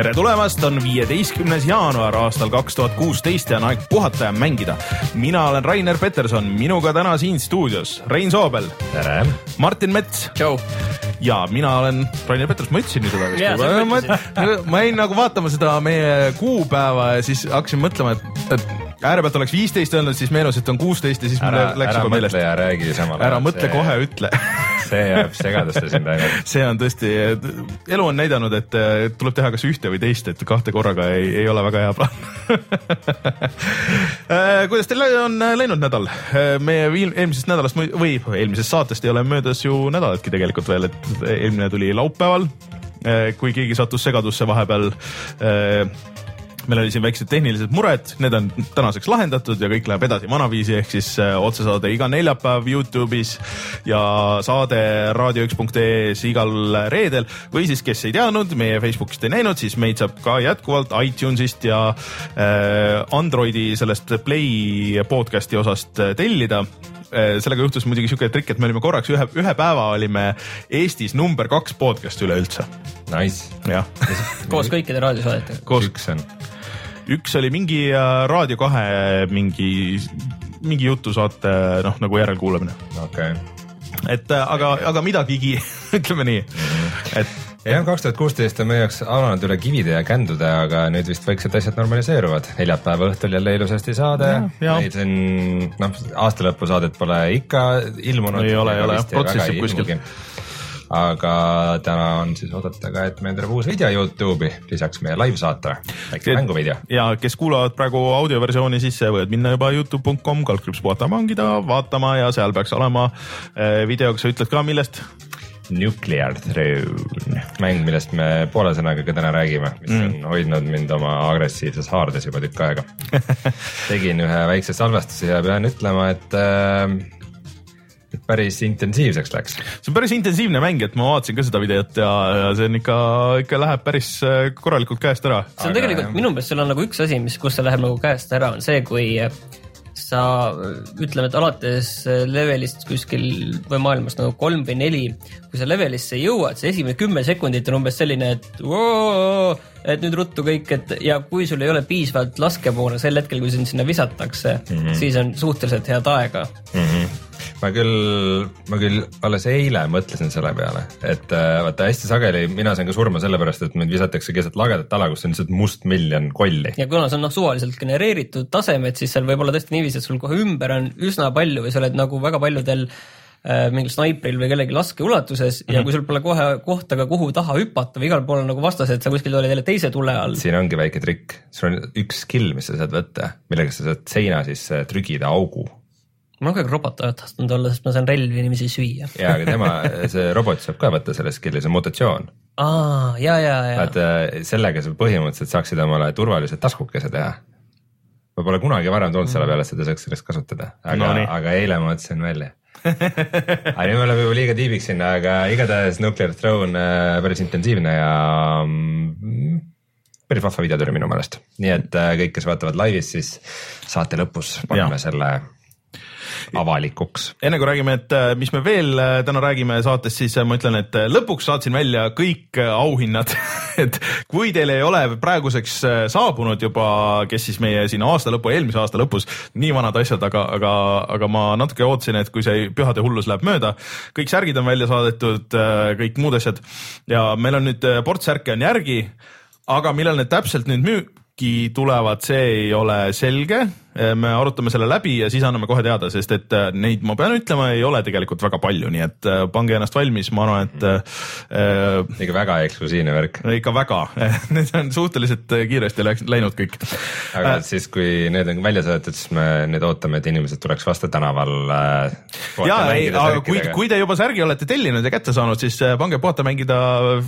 Tere tulemast, on viieteistkümnes jaanuar aastal kaks tuhat kuusteist ja on aeg puhata ja mängida. mina olen Rainer Peterson, minuga täna siin stuudios Rein Soobel. tere. Martin Mets. ja mina olen Rainer Peterson, ma ütlesin ju seda vist. ma, ütlesid. ma, ma jäin nagu vaatama seda meie kuupäeva ja siis hakkasin mõtlema, et, et äärepealt oleks viisteist öelnud, siis meenus, et on kuusteist ja siis mul ära, läks ära juba meelest mõtle. ja räägi samal ajal. ära mõtle kohe, ütle see jääb segadusse sind ainult. see on tõesti, elu on näidanud, et tuleb teha kas ühte või teist, et kahte korraga ei, ei ole väga hea plaan Eh, kuidas teil on läinud nädal? meie viim- eelmisest nädalast või eelmisest saatest ei ole möödas ju nädalatki tegelikult veel, et eelmine tuli laupäeval. kui keegi sattus segadusse vahepeal meil oli siin väiksed tehnilised mured, need on tänaseks lahendatud ja kõik läheb edasi vanaviisi, ehk siis äh, otsesaade iga neljapäev Youtube'is ja saade raadio1.ee-s igal reedel. Või siis, kes ei teadnud, meie Facebookist ei näinud, siis meid saab ka jätkuvalt iTunesist ja äh, Androidi sellest Play podcast'i osast äh, tellida sellega juhtus muidugi siuke trikk, et me olime korraks ühe, ühe päeva olime Eestis number kaks podcast üleüldse, Nice. jah. koos kõikide raadiosaadetega. koos üks on, üks oli mingi äh, Raadio kahe mingi, mingi jutusaate noh, nagu järelkuulamine, okei okay.. et äh, aga, aga midagigi, ütleme nii, et jah, kaks tuhat kuusteist on meie jaoks alanud üle kivide ja kändude, aga nüüd vist väiksed asjad normaliseeruvad. neljapäeva õhtul jälle ilusasti saade. ja. Neid siin, noh, aastalõpusaadet pole ikka ilmunud. Ei ole, ei ole, protsessib kuskil. aga täna on siis oodata ka, et meil tuleb uus video Youtube'i, lisaks meie live-saate, väike mänguvideo. ja kes kuulavad praegu audioversiooni, siis võivad minna juba Youtube.com kaldkriips puhata mängida vaatama ja seal peaks olema äh, video, kas sa ütled ka, millest? Nuclear Throne, mäng, millest me poole sõnaga ka täna räägime, mis mm. on hoidnud mind oma agressiivses haardes juba tükk aega. tegin ühe väikse salvestuse ja pean ütlema, et äh, et päris intensiivseks läks. see on päris intensiivne mäng, et ma vaatasin ka seda videot ja, ja see on ikka, ikka läheb päris äh, korralikult käest ära. see on Aga tegelikult jah. minu meelest seal on nagu üks asi, mis, kus see läheb nagu käest ära, on see, kui sa ütleme, et alates levelist kuskil või maailmas nagu kolm või neli, kui sa levelisse jõuad, see esimene kümme sekundit on umbes selline, et oo, et nüüd ruttu kõik, et ja kui sul ei ole piisavalt laskemoona sel hetkel, kui sind sinna visatakse mm. -hmm. siis on suhteliselt head aega. Ma küll, ma küll alles eile mõtlesin selle peale, et äh, vaata hästi sageli mina saan ka surma sellepärast, et mind visatakse keset lagedat ala, kus on lihtsalt must miljon kolli. ja kuna see on noh, suvaliselt genereeritud tasemed, siis seal võib olla tõesti niiviisi, et sul kohe ümber on üsna palju või sa oled nagu väga paljudel äh, mingil snaipril või kellegi laskeulatuses mm -hmm. ja kui sul pole kohe kohta ka kuhu taha hüpata või igal pool on nagu vastased, sa kuskil oled jälle teise tule all. siin ongi väike trikk, sul on üks skill, mis sa saad võtta, millega sa saad seina sisse trügida augu ma aeg robot tahtnud olla, sest ma saan relvi inimesi süüa. ja aga tema, see robot saab ka võtta selle skill'i, see on mutatsioon. aa, ja, ja, ja et äh, sellega sa põhimõtteliselt saaksid omale turvalise taskukese teha. ma pole kunagi varem tulnud selle peale, et seda saaks sellest kasutada, aga No aga eile ma mõtlesin välja. aga nüüd me oleme juba liiga tiibiks sinna, aga igatahes Nuclear Throne äh, päris intensiivne ja mm, päris vahva video tuli minu meelest, nii et äh, kõik, kes vaatavad laivis, siis saate lõpus paneme Jaa. selle avalikuks. enne kui räägime, et äh, mis me veel äh, täna räägime saates, siis äh, ma ütlen, et lõpuks saatsin välja kõik auhinnad, et kui teil ei ole praeguseks saabunud juba, kes siis meie siin aasta lõpu, eelmise aasta lõpus, nii vanad asjad, aga, aga, aga ma natuke ootasin, et kui see pühade hullus läheb mööda, kõik särgid on välja saadetud, kõik muud asjad ja meil on nüüd ports särke on järgi, aga millal need täpselt nüüd müüki tulevad, see ei ole selge. Me arutame selle läbi ja siis anname kohe teada, sest et äh, neid, ma pean ütlema, ei ole tegelikult väga palju, nii et äh, pange ennast valmis, ma arvan, et äh, ikka väga eksklusiivne värk, äh, ikka väga, need on suhteliselt äh, kiiresti läinud kõik. aga äh. siis, kui need on välja saadetud, siis me nüüd ootame, et inimesed tuleks vastu tänaval äh,. ja ei, aga kui, kui te juba särgi olete tellinud ja kätte saanud, siis äh, pange puhata mängida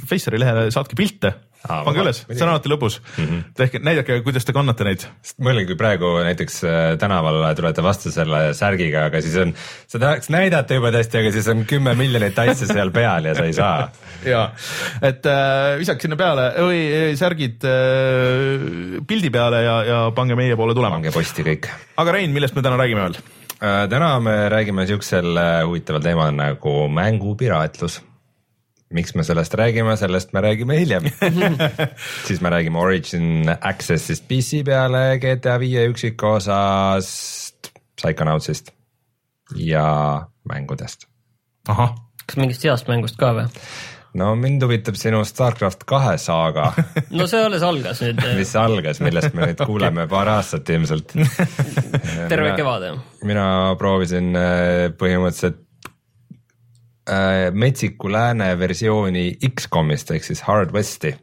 Faceri lehele, saatke pilte, Aa, pange üles, see on alati lõbus mm. -hmm. tehke, näidake, kuidas te kannate neid. mõelge, kui praegu näiteks näiteks äh, tänaval tulete vastu selle särgiga, aga siis on, sa tahaks näidata juba tõesti, aga siis on kümme miljonit asja seal peal ja sa ei saa. ja, et äh, visake sinna peale või särgid äh, pildi peale ja, ja pange meie poole tulema. pange posti kõik. aga Rein, millest me täna räägime veel äh,? täna me räägime siuksel äh, huvitaval teemal nagu mängupiraatlus miks me sellest räägime, sellest me räägime hiljem siis me räägime Origin Accessist PC peale, GTA viie üksikosast, Psychonautsist ja mängudest. ahah. kas mingist heast mängust ka või? no mind huvitab sinu Starcraft kahe saaga no see alles algas nüüd mis algas, millest me nüüd kuuleme paar aastat ilmselt terve kevade. mina proovisin äh, põhimõtteliselt äh, metsiku lääne versiooni X-komist ehk siis Hard Westi.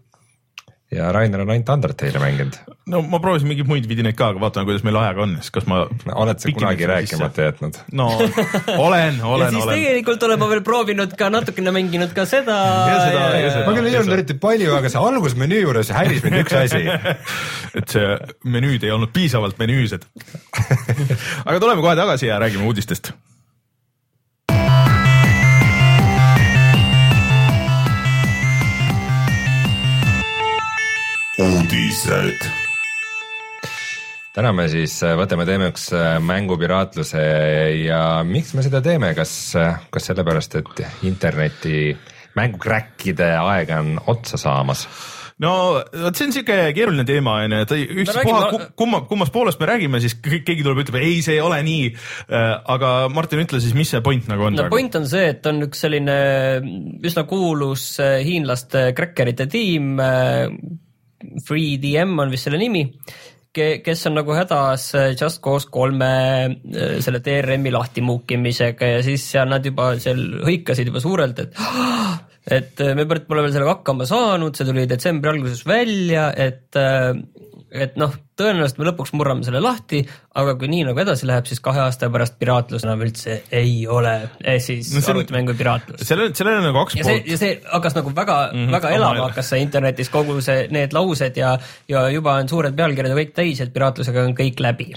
ja Rainer on ainult Undertale'i mänginud. no ma proovisin mingeid muid vidinaid ka, aga vaatame, kuidas meil ajaga on, siis kas ma no,. oled sa kunagi rääkimata jätnud? no olen, olen, ja siis olen. tegelikult olen ma veel proovinud ka natukene mänginud ka seda. ma küll ei olnud eriti palju, aga see algusmenüü juures häiris mind üks asi et see menüüd ei olnud piisavalt menüüsed aga tuleme kohe tagasi ja räägime uudistest uudised. täna me siis äh, võtame teemaks äh, mängupiraatluse ja miks me seda teeme, kas, äh, kas sellepärast, et interneti mängukräkkide aeg on otsa saamas? no vot, see on siuke keeruline teema onju, et ükspuha räägime... kumma, kummast poolest me räägime, siis keegi tuleb, ütleb ei, see ei ole nii. aga Martin, ütle siis, mis see point nagu on? no praegu? point on see, et on üks selline üsna kuulus hiinlaste kräkkerite tiim 3DM on vist selle nimi, kes on nagu hädas äh, Just Cause kolme äh, selle DRM-i lahtimuukimisega ja siis seal nad juba seal hõikasid juba suurelt, et et äh, me pole veel sellega hakkama saanud, see tuli detsembri alguses välja, et et noh, tõenäoliselt me lõpuks murrame selle lahti, aga kui nii nagu edasi läheb, siis kahe aasta pärast piraatlus enam üldse ei ole eh,, siis no arvutimängu piraatlus. sellel, sellel on nagu kaks ja poolt. ja see hakkas nagu väga mm, -hmm, väga elama hakkas see internetis kogu see, need laused ja, ja juba on suured pealkirjad ja kõik täis, et piraatlusega on kõik läbi.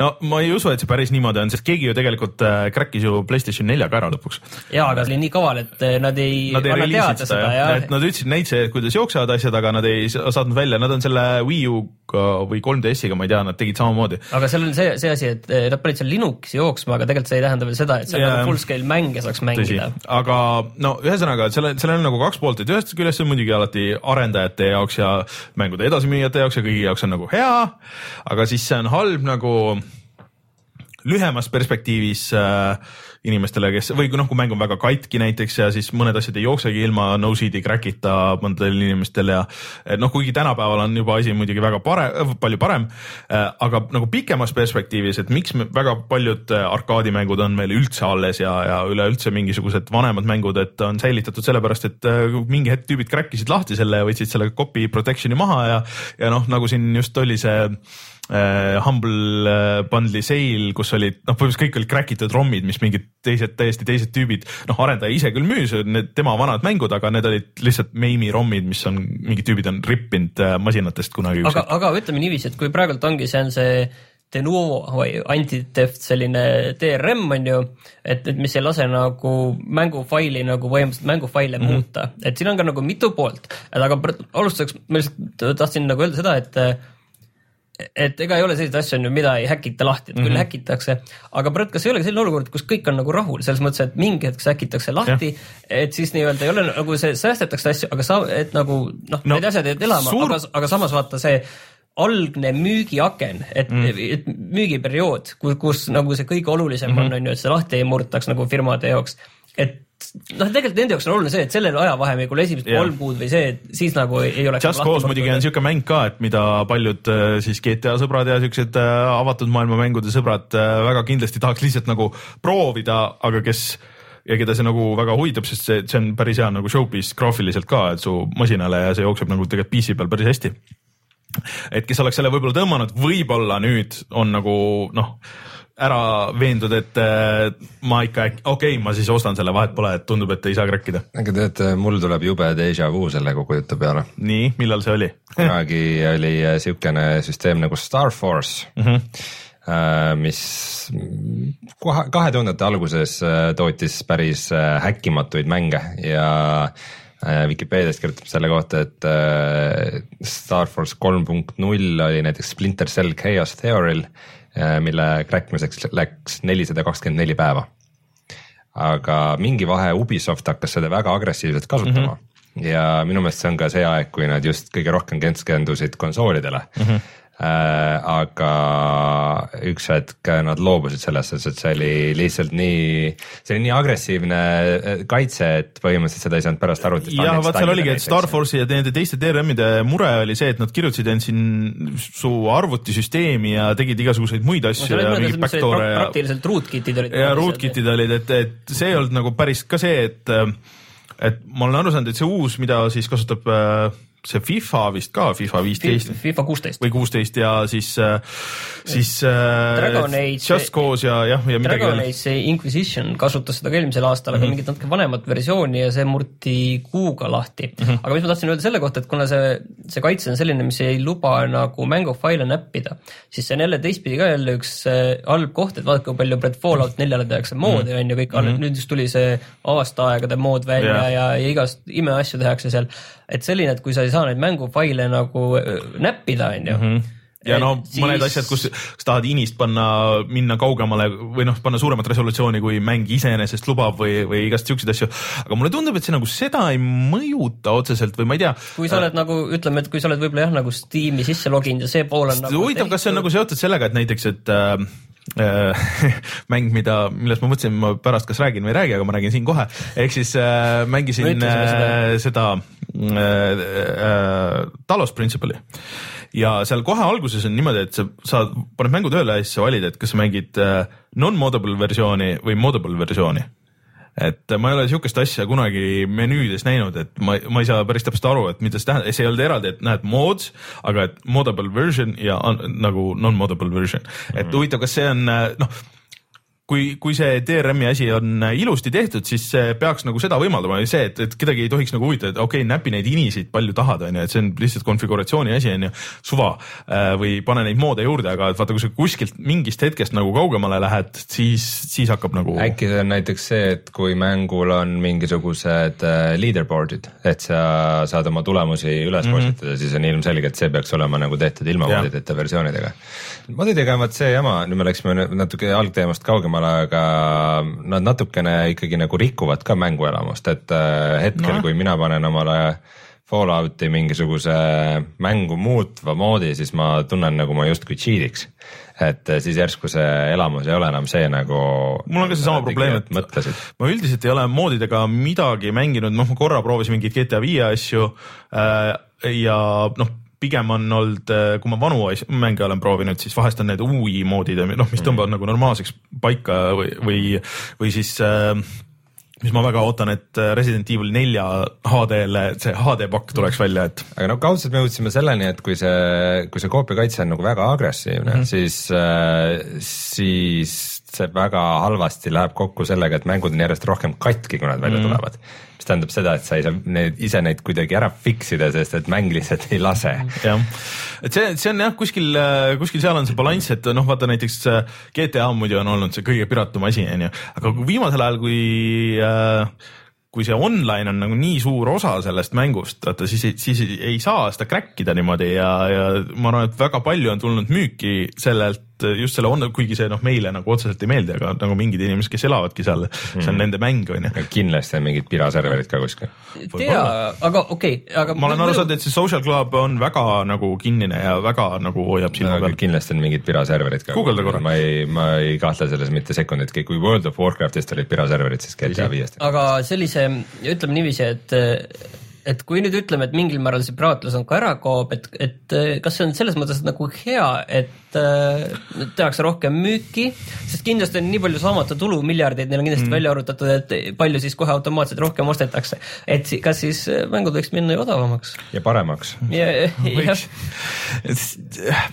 no ma ei usu, et see päris niimoodi on, sest keegi ju tegelikult äh, crack'is ju Playstation neljaga ära lõpuks. ja, aga see oli nii kaval, et äh, nad ei nad ei anna teada seda ja. et nad ütlesid, näitasid, kuidas jooksevad asjad, aga nad ei saatnud välja, nad on selle Wii U-ga või 3DS-iga, ma ei tea, nad tegid samamoodi. aga seal on see, see asi, et eh, nad panid seal Linuxi jooksma, aga tegelikult see ei tähenda veel seda, et seal yeah. nagu full scale mänge saaks mängida. aga no ühesõnaga, sellel, sellel on nagu kaks poolt, et ühest küljest see on muidugi alati arendajate jaoks ja mängude edasimüüjate jaoks ja kõigi jaoks on nagu hea, aga siis see on halb nagu lühemas perspektiivis äh, inimestele, kes või noh, kui mäng on väga katki näiteks ja siis mõned asjad ei jooksegi ilma no-seed'i crack'ita mõndadel inimestel ja noh, kuigi tänapäeval on juba asi muidugi väga parem, palju parem äh,, aga nagu pikemas perspektiivis, et miks me, väga paljud äh, arkaadimängud on meil üldse alles ja, ja üleüldse mingisugused vanemad mängud, et on säilitatud sellepärast, et äh, mingi hetk tüübid crack isid lahti selle ja võtsid selle copy protection'i maha ja, ja noh, nagu siin just oli see äh, Humble äh, Bundle'i sale, kus olid noh, põhimõtteliselt kõik olid crack itud ROM-id, mis mingid teised, täiesti teised tüübid, noh, arendaja ise küll müüs need tema vanad mängud, aga need olid lihtsalt meimi ROM-id, mis on, mingid tüübid on rippinud äh, masinatest kunagi. aga, aga ütleme niiviisi, et kui praegult ongi, see on see Denuvo või anti-theft selline DRM on ju, et, et mis ei lase nagu mängufaili nagu põhimõtteliselt mängufaile mm -hmm. muuta, et siin on ka nagu mitu poolt, et aga alustuseks ma lihtsalt tahtsin nagu öelda seda, et et ega ei ole selliseid asju, on ju, mida ei häkita lahti, et küll mm -hmm. häkitakse, aga Brett, kas ei olegi selline olukord, kus kõik on nagu rahul, selles mõttes, et mingi hetk see häkitakse lahti, et siis nii-öelda ei ole nagu see, säästetakse asju, aga sa, et nagu noh no,, need asjad jäävad elama suur..., aga, aga samas vaata see algne müügiaken, et mm., et müügiperiood, kus, kus nagu see kõige olulisem mm -hmm. on, on ju, et see lahti ei murtaks nagu firmade jaoks, et noh, tegelikult nende jaoks on oluline see, et sellel ajavahemikul esimesed yeah. kolm kuud või see, et siis nagu ei, oleks. Just Cause muidugi on siuke mäng ka, et mida paljud äh, siis GTA sõbrad ja siuksed äh, avatud maailma mängude sõbrad äh, väga kindlasti tahaks lihtsalt nagu proovida, aga kes ja keda see nagu väga huvitab, sest see, see on päris hea nagu showpiece graafiliselt ka, et su masinale ja see jookseb nagu tegelikult PC peal päris hästi. et kes oleks selle võib-olla tõmmanud, võib-olla nüüd on nagu noh ära veendud, et äh, ma ikka, okei okay,, ma siis ostan selle, vahet pole, et tundub, et ei saa crack ida. aga tead, mul tuleb jube déjà vu selle kogu jutu peale. nii, millal see oli kunagi oli äh, siukene süsteem nagu Star Force mm. -hmm mis kohe kahe tuhandete alguses äh, tootis päris äh, häkkimatuid mänge ja Vikipeedias kirjutab selle kohta, et Star Force kolm punkt null oli näiteks Splinter Cell Chaos Theory'l, mille kräkkimiseks läks nelisada kakskümmend neli päeva. aga mingi vahe Ubisoft hakkas seda väga agressiivselt kasutama mm. -hmm. ja minu meelest see on ka see aeg, kui nad just kõige rohkem keskendusid konsoolidele mm. -hmm Äh, aga üks hetk nad loobusid sellest, sest et see oli lihtsalt nii, see oli nii agressiivne äh, kaitse, et põhimõtteliselt seda ei saanud pärast arvutist. jah, vaat seal oligi, et Star Force'i ja nende teiste DRM-ide mure oli see, et nad kirjutasid end siin su arvutisüsteemi ja tegid igasuguseid muid asju no, ja mingeid backdoor'e ja. praktiliselt rootkit'id olid. ja rootkit'id olid, et, et see ei olnud nagu päris ka see, et et ma olen aru saanud, et see uus, mida siis kasutab äh, see FIFA vist ka, FIFA viisteist. FIFA kuusteist. või kuusteist ja siis, äh, siis äh, Dragon Age. Just Cause ja jah, ja midagi Dragon Age, Inquisition kasutas seda ka eelmisel aastal mm, -hmm. aga mhm. mingit natuke vanemat versiooni ja see murti kuuga lahti mm. -hmm. aga mis ma tahtsin öelda selle kohta, et kuna see, see kaitse on selline, mis ei luba nagu mängufaile näppida, siis see on jälle teistpidi ka jälle üks äh, halb koht, et vaadake, kui palju Fallout neljale tehakse moodi on ju kõik mm, -hmm. nüüd just tuli see aastaaegade mood välja yeah. ja, ja igast imeasju tehakse seal et selline, et kui sa ei saa neid mängufaile nagu näppida, on ju. -hmm ja no siis... mõned asjad, kus, kus tahad inist panna, minna kaugemale või noh, panna suuremat resolutsiooni, kui mäng iseenesest lubab või, või igast siukseid asju. aga mulle tundub, et see nagu seda ei mõjuta otseselt või ma ei tea. kui sa oled äh, nagu ütleme, et kui sa oled võib-olla jah, nagu Steam'i sisse loginud ja see pool on nagu. huvitav, kas see on nagu seotud sellega, et näiteks, et äh, äh mäng, mida, millest ma mõtlesin, ma pärast kas räägin või ei räägi, aga ma räägin siin kohe, ehk siis äh, mängisin äh, seda Äh, äh, Talos Principle'i ja seal kohe alguses on niimoodi, et sa saad, paned mängu tööle ja siis sa valid, et kas sa mängid äh, non-modable versiooni või modable versiooni. Et ma ei ole sihukest asja kunagi menüüdes näinud, et ma, ma ei saa päris täpselt aru, et mida see tähendab, see ei olnud eraldi, et näed mods, aga et modable version ja on, nagu non-modable version, et mm -hmm. huvitav, kas see on noh kui, kui see DRM-i asi on ilusti tehtud, siis see peaks nagu seda võimaldama, see, et, et kedagi ei tohiks nagu huvitada, et okei okay,, näpi neid inisid palju tahad, on ju, et see on lihtsalt konfiguratsiooni asi, on ju, suva äh, või pane neid moode juurde, aga et vaata, kui sa kuskilt mingist hetkest nagu kaugemale lähed, siis, siis hakkab nagu. äkki see on näiteks see, et kui mängul on mingisugused äh, leaderboard'id, et sa saad oma tulemusi üles mm -hmm. postitada, siis on ilmselge, et see peaks olema nagu tehtud ilma moodideta versioonidega. moodidega on vaat see jama, nüüd me läksime natuke algteemast kaugemale eemale, aga nad natukene ikkagi nagu rikuvad ka mänguelamust, et äh, hetkel no., kui mina panen omale Fallouti mingisuguse mängu muutva moodi, siis ma tunnen nagu ma justkui cheat'iks. et äh, siis järsku see elamus ei ole enam see nagu. mul on ka seesama probleem, et mõtlesid. ma üldiselt ei ole moodidega midagi mänginud, noh, ma korra proovisin mingeid GTA viie asju äh, ja noh pigem on olnud, äh, kui ma vanu mänge olen proovinud, siis vahest on need UI moodid, noh, mis tõmbavad mm. nagu normaalseks paika või, või, või siis äh, mis ma väga ootan, et äh, Resident Evil nelja HD-le see HD pakk tuleks välja, et. aga no kaudselt me jõudsime selleni, et kui see, kui see koopiakaitse on nagu väga agressiivne mm, -hmm. siis siis see väga halvasti läheb kokku sellega, et mängud on järjest rohkem katki, kui nad välja mm. tulevad. Mis tähendab seda, et sa ei saa neid ise neid kuidagi ära fix ida, sest et mäng lihtsalt ei lase. jah, et see, see on jah, kuskil, kuskil seal on see balanss, et noh, vaata näiteks GTA muidu on olnud see kõige piratum asi, onju, aga viimasel ajal, kui äh, kui see online on nagu nii suur osa sellest mängust, vaata siis, siis ei saa seda crack ida niimoodi ja, ja ma arvan, et väga palju on tulnud müüki sellelt just selle on, kuigi see noh, meile nagu otseselt ei meeldi, aga nagu mingid inimesed, kes elavadki seal mm., see on mhm. nende mäng on ju. kindlasti on mingid piraserverid ka kuskil. tea, aga okei okay,, aga. ma olen aru saanud, et see Social Club on väga nagu kinnine ja väga nagu hoiab silma peal. kindlasti on mingid piraserverid ka. guugelda korra. ma ei, ma ei kahtle selles mitte sekunditki, kui World of Warcraftist olid piraserverid, siis GTA viiest. aga sellise, ütleme niiviisi, et et kui nüüd ütleme, et mingil määral see piraatlus on ka ära kaob, et, et kas see on selles mõttes nagu hea, et äh, tehakse rohkem müüki, sest kindlasti on nii palju saamata tulu, miljardeid neil on kindlasti mm. välja arvutatud, et palju siis kohe automaatselt rohkem ostetakse. et kas siis mängud võiks minna ju odavamaks? ja paremaks.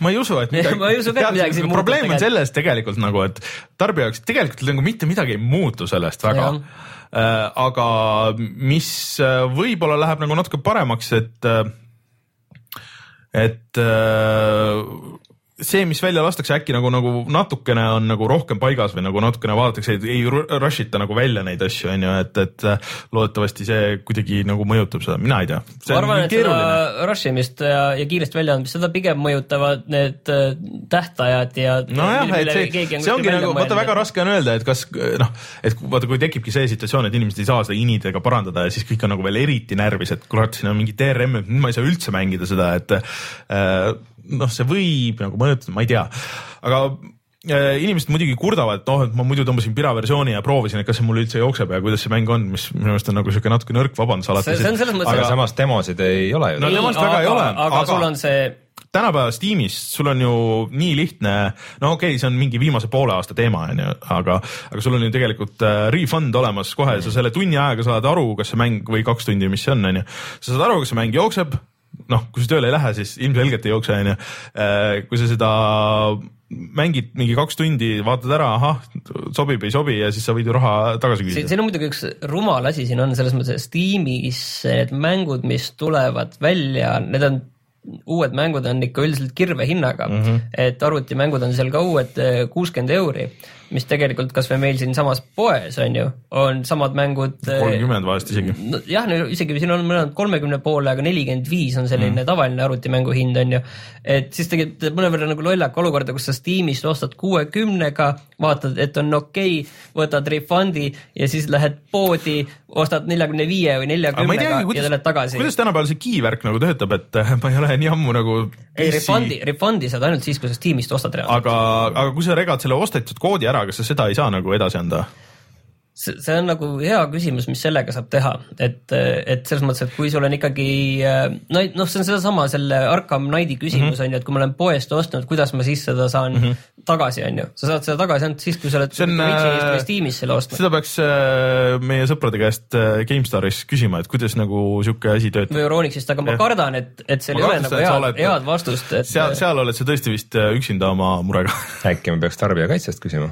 ma ei usu, et midagi. ma ei usu ka, et midagi siin muutub. probleem on selles tegelikult nagu, et tarbija jaoks tegelikult nagu mitte midagi ei muutu sellest väga ja Äh, aga mis äh, võib-olla läheb nagu natuke paremaks, et, äh, et see, mis välja lastakse, äkki nagu, nagu natukene on nagu rohkem paigas või nagu natukene vaadatakse, ei rush ita nagu välja neid asju, on ju, et, et äh, loodetavasti see kuidagi nagu mõjutab seda, mina ei tea. ma arvan, et seda rush imist ja, ja kiiresti väljaandmist, seda pigem mõjutavad need äh, tähtajad ja. nojah, et see, see ongi nagu, vaata väga raske on öelda, et kas noh, et vaata, kui tekibki see situatsioon, et inimesed ei saa seda inidega parandada ja siis kõik on nagu veel eriti närvis, et kurat, siin on mingi DRM, nüüd ma ei saa üldse mängida seda, et äh, noh, see võib nagu mõjutada, ma ei tea, aga äh, inimesed muidugi kurdavad, et noh, et ma muidu tõmbasin piraversiooni ja proovisin, et kas see mul üldse jookseb ja kuidas see mäng on, mis minu meelest on nagu siuke natuke nõrk vabandus alati. see on selles mõttes. aga samas demosid ei ole ju. no demosid väga ei ole. aga sul on see tänapäeva Steamis sul on ju nii lihtne, no okei okay,, see on mingi viimase poole aasta teema on ju, aga, aga sul on ju tegelikult äh, refund olemas kohe, sa selle tunni ajaga saad aru, kas see mäng või kaks tundi, mis see on, on ju. sa saad aru, kas see mäng jookseb, noh, kui sa tööle ei lähe, siis ilmselgelt ei jookse, onju. Äh, kui sa seda mängid mingi kaks tundi, vaatad ära, ahah, sobib, ei sobi ja siis sa võid ju raha tagasi küsida. siin on muidugi üks rumal asi siin on selles mõttes, et Steamis need mängud, mis tulevad välja, need on uued mängud on ikka üldiselt kirvehinnaga mm, -hmm. et arvutimängud on seal ka uued äh, kuuskümmend euri mis tegelikult kasvõi meil siinsamas poes on ju, on samad mängud. Eh, kolmkümmend vahest isegi no,. jah, no isegi siin on mõned kolmekümne poole, aga nelikümmend viis on selline mm. tavaline arvutimängu hind on ju. et siis tegelikult mõnevõrra nagu lollaka olukorda, kus sa Steamist ostad kuuekümnega, vaatad, et on okei okay,, võtad refund'i ja siis lähed poodi, ostad neljakümne viie või neljakümnega ja lähed tagasi. kuidas tänapäeval see key-värk nagu töötab, et ma ei ole nii ammu nagu. ei, refund'i, refund'i saad ainult siis, kui sa Steamist ostad reaalselt. aga, aga kui sa regad selle ostetud koodi ära, kas sa seda ei saa nagu edasi anda? See, see on nagu hea küsimus, mis sellega saab teha, et, et selles mõttes, et kui sul on ikkagi no, noh, see on sedasama selle Arkham Knighti küsimus mm -hmm. on ju, et kui ma olen poest ostnud, kuidas ma siis seda saan mm -hmm. tagasi, on ju, sa saad seda tagasi ainult siis, kui sa oled äh, Steamis selle ostnud. seda peaks äh, meie sõprade käest äh, GameStaris küsima, et kuidas nagu sihuke asi töötab. või Euronixist, aga ma ja. kardan, et, et seal ma ei ole nagu head, oled, head vastust et.... seal, seal oled sa tõesti vist üksinda oma murega äkki me peaks tarbijakaitsest küsima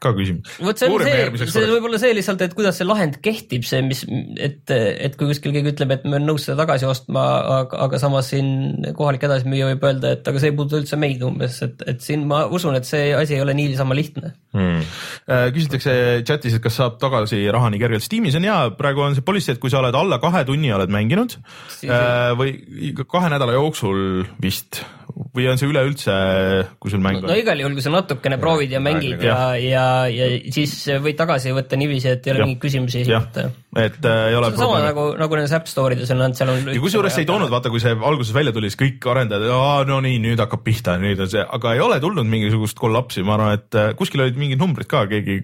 ka küsimus. vot see on see, see võib olla see lihtsalt, et kuidas see lahend kehtib, see, mis, et, et kui kuskil keegi ütleb, et ma olen nõus seda tagasi ostma, aga, aga samas siin kohalik edasimüüja võib öelda, et aga see ei puuduta üldse meid umbes, et, et siin ma usun, et see asi ei ole niisama lihtne hmm.. Äh, küsitakse chatis, et kas saab tagasi raha nii kergelt. Steamis on hea, praegu on see policy, et kui sa oled alla kahe tunni oled mänginud siis... Äh, või kahe nädala jooksul vist või on see üleüldse, kui sul mäng on? no igal juhul, kui sa natukene proovid ja mängid ja, ja, ja, ja siis võid tagasi võtta niiviisi, et ei ole mingeid küsimusi esitada. et äh, ei ole sama nagu, nagu nendes App Store ides on, seal on. ja kusjuures ei toonud, vaata, kui see alguses välja tuli, siis kõik arendajad, no nii, nüüd hakkab pihta, nüüd on see, aga ei ole tulnud mingisugust kollapsi, ma arvan, et äh, kuskil olid mingid numbrid ka, keegi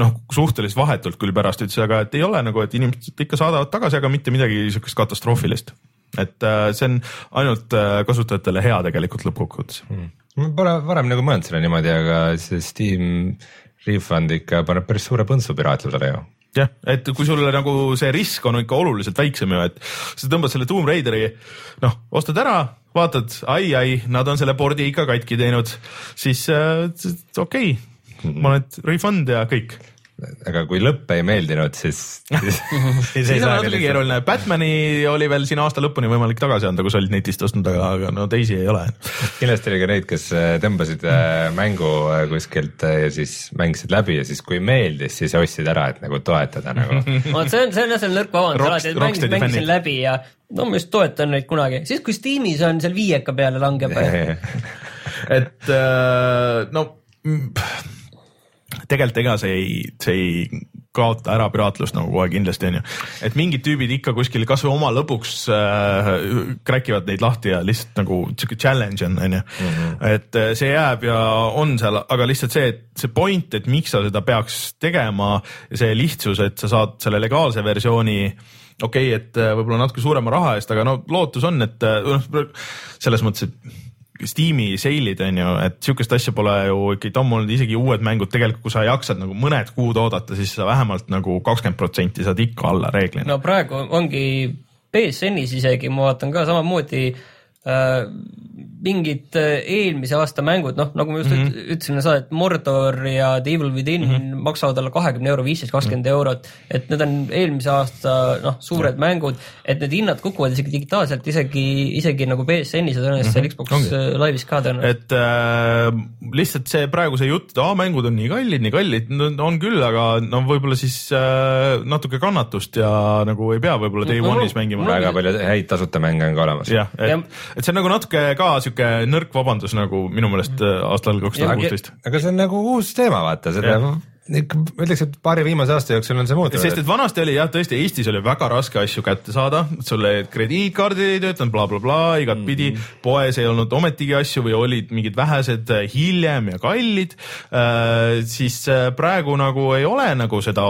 noh, suhteliselt vahetult küll pärast ütles, aga et ei ole nagu, et inimesed ikka saadavad tagasi, aga mitte midagi niisugust katastroofilist et äh, see on ainult äh, kasutajatele hea tegelikult lõppkokkuvõttes. Hmm.. ma pole varem nagu mõelnud selle niimoodi, aga see Steam refund ikka paneb päris suure põntsu piraatlusele ju. Jah, et kui sul nagu see risk on ikka oluliselt väiksem ju, et sa tõmbad selle Tomb Raideri, noh, ostad ära, vaatad ai,, ai-ai, nad on selle pordi ikka katki teinud, siis äh, okei okay,, ma olen refund ja kõik aga kui lõpp ei meeldinud, siis, siis, siis saa. natuke keeruline, Batman'i oli veel siin aasta lõpuni võimalik tagasi anda, kui sa olid netist ostnud, aga, aga no teisi ei ole. kindlasti oli ka neid, kes äh, tõmbasid äh, mängu äh, kuskilt ja siis mängisid läbi ja siis, kui meeldis, siis ostsid ära, et nagu toetada nagu. vot see on, see on jah, see on nõrk vabandus alati, et mängisin, mängisin läbi ja no ma just toetan neid kunagi, siis kui Steamis on seal viieka peale langeb et no tegelikult ega see ei, see ei kaota ära piraatlust nagu kohe kindlasti onju, et mingid tüübid ikka kuskil kasvõi oma lõbuks äh, crack ivad neid lahti ja lihtsalt nagu sihuke challenge on onju mm. -hmm. et äh, see jääb ja on seal, aga lihtsalt see, et see point, et miks sa seda peaks tegema, see lihtsus, et sa saad selle legaalse versiooni okei okay,, et äh, võib-olla natuke suurema raha eest, aga no lootus on, et äh, noh, selles mõttes, et Steam'i seilid on ju, et sihukest asja pole ju ikkagi ammu olnud, isegi uued mängud tegelikult, kui sa jaksad nagu mõned kuud oodata, siis sa vähemalt nagu kakskümmend protsenti saad ikka alla reeglina. no praegu ongi BSN-is isegi, ma vaatan ka samamoodi äh, mingid äh, eelmise aasta mängud, noh, nagu ma just mm -hmm. ütlesin, sa, et Mordor ja The Evil Within mm -hmm. maksavad alla kahekümne euro, viisteist, kakskümmend eurot, et need on eelmise aasta noh, suured mm -hmm. mängud, et need hinnad kukuvad isegi digitaalselt isegi, isegi nagu BSN-is ja tõenäoliselt seal Xbox ongi. äh, Live'is ka tõenäoliselt. et äh, lihtsalt see praegu see jutt, et aa, mängud on nii kallid, nii kallid, on küll, aga no võib-olla siis äh, natuke kannatust ja nagu ei pea võib-olla Day No, One'is mängima. väga palju häid tasuta mänge on ka olemas. jah, et Jah., et see on nagu natuke ka sihuke nõrk vabandus nagu minu meelest äh, aastal kaks tuhat kuusteist. aga see on nagu uus teema, vaata, seda ma ütleks, et paari viimase aasta jooksul on see muutunud. sest et vanasti oli jah, tõesti Eestis oli väga raske asju kätte saada, sul krediitkaardid ei töötanud bla,, blablabla, igatpidi mm -hmm. poes ei olnud ometigi asju või olid mingid vähesed äh, hiljem ja kallid äh,. siis äh, praegu nagu ei ole nagu seda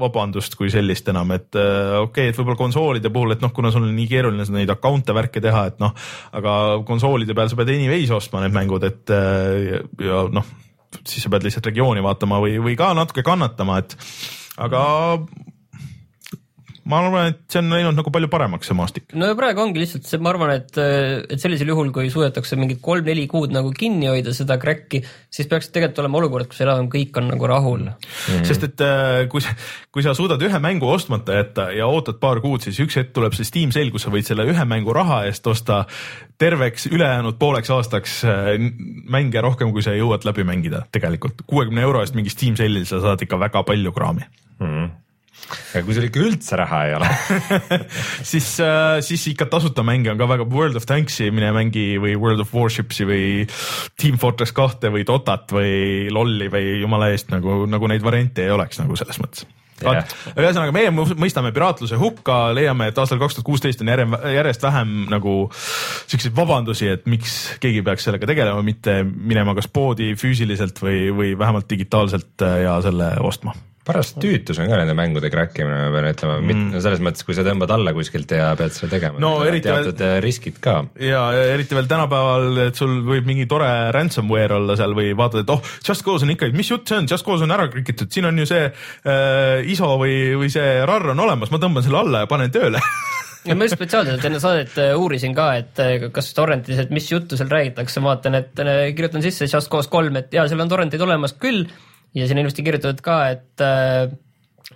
vabandust kui sellist enam, et äh, okei okay,, et võib-olla konsoolide puhul, et noh, kuna sul on nii keeruline neid account'e värke teha, et noh, aga konsoolide peal sa pead anyways ostma need mängud, et äh, ja, ja noh siis sa pead lihtsalt regiooni vaatama või, või ka natuke kannatama, et aga ma arvan, et see on läinud nagu palju paremaks, see maastik. no ja praegu ongi lihtsalt see, ma arvan, et, et sellisel juhul, kui suudetakse mingid kolm-neli kuud nagu kinni hoida seda crack'i, siis peaks tegelikult olema olukord, kus enam kõik on nagu rahul mm. -hmm. sest et äh, kui, kui sa suudad ühe mängu ostmata jätta ja ootad paar kuud, siis üks hetk tuleb see Steam sale, kus sa võid selle ühe mängu raha eest osta terveks ülejäänud pooleks aastaks äh, mänge rohkem, kui sa jõuad läbi mängida tegelikult. kuuekümne euro eest mingi Steam sale'il sa saad ikka väga palju kraami. Ja kui sul ikka üldse raha ei ole, siis, siis ikka tasuta mänge on ka väga, World of Tanksi mine mängi või World of Warshipsi või Team Fortress kahte või Dotat või LOL-i või jumala eest nagu, nagu neid variante ei oleks nagu selles mõttes. Aga ühesõnaga, meie mõistame piraatluse hukka, leiame, et aastal kaks tuhat kuusteist on järje, järjest vähem nagu siukseid vabandusi, et miks keegi peaks sellega tegelema, mitte minema kas poodi füüsiliselt või, või vähemalt digitaalselt äh, ja selle ostma paras tüütus on ka nende mängude crack imine, ma pean ütlema. Mm., no selles mõttes, kui sa tõmbad alla kuskilt ja pead seda tegema. No teatud veel... riskid ka. ja ja eriti veel tänapäeval, et sul võib mingi tore ransomware olla seal või vaatad, et oh, Just Cause on ikka, mis jutt see on, Just Cause on ära krikitud, siin on ju see äh, ISO või, või see RAR on olemas, ma tõmban selle alla ja panen tööle. Ja ma just spetsiaalselt enne saadet äh, uurisin ka, et äh, kas torrentis, et mis juttu seal räägitakse, vaatan, et äh, kirjutan sisse Just Cause kolm, et jaa, seal on torrentid olemas küll ja siin on ilusti kirjutatud ka, et äh,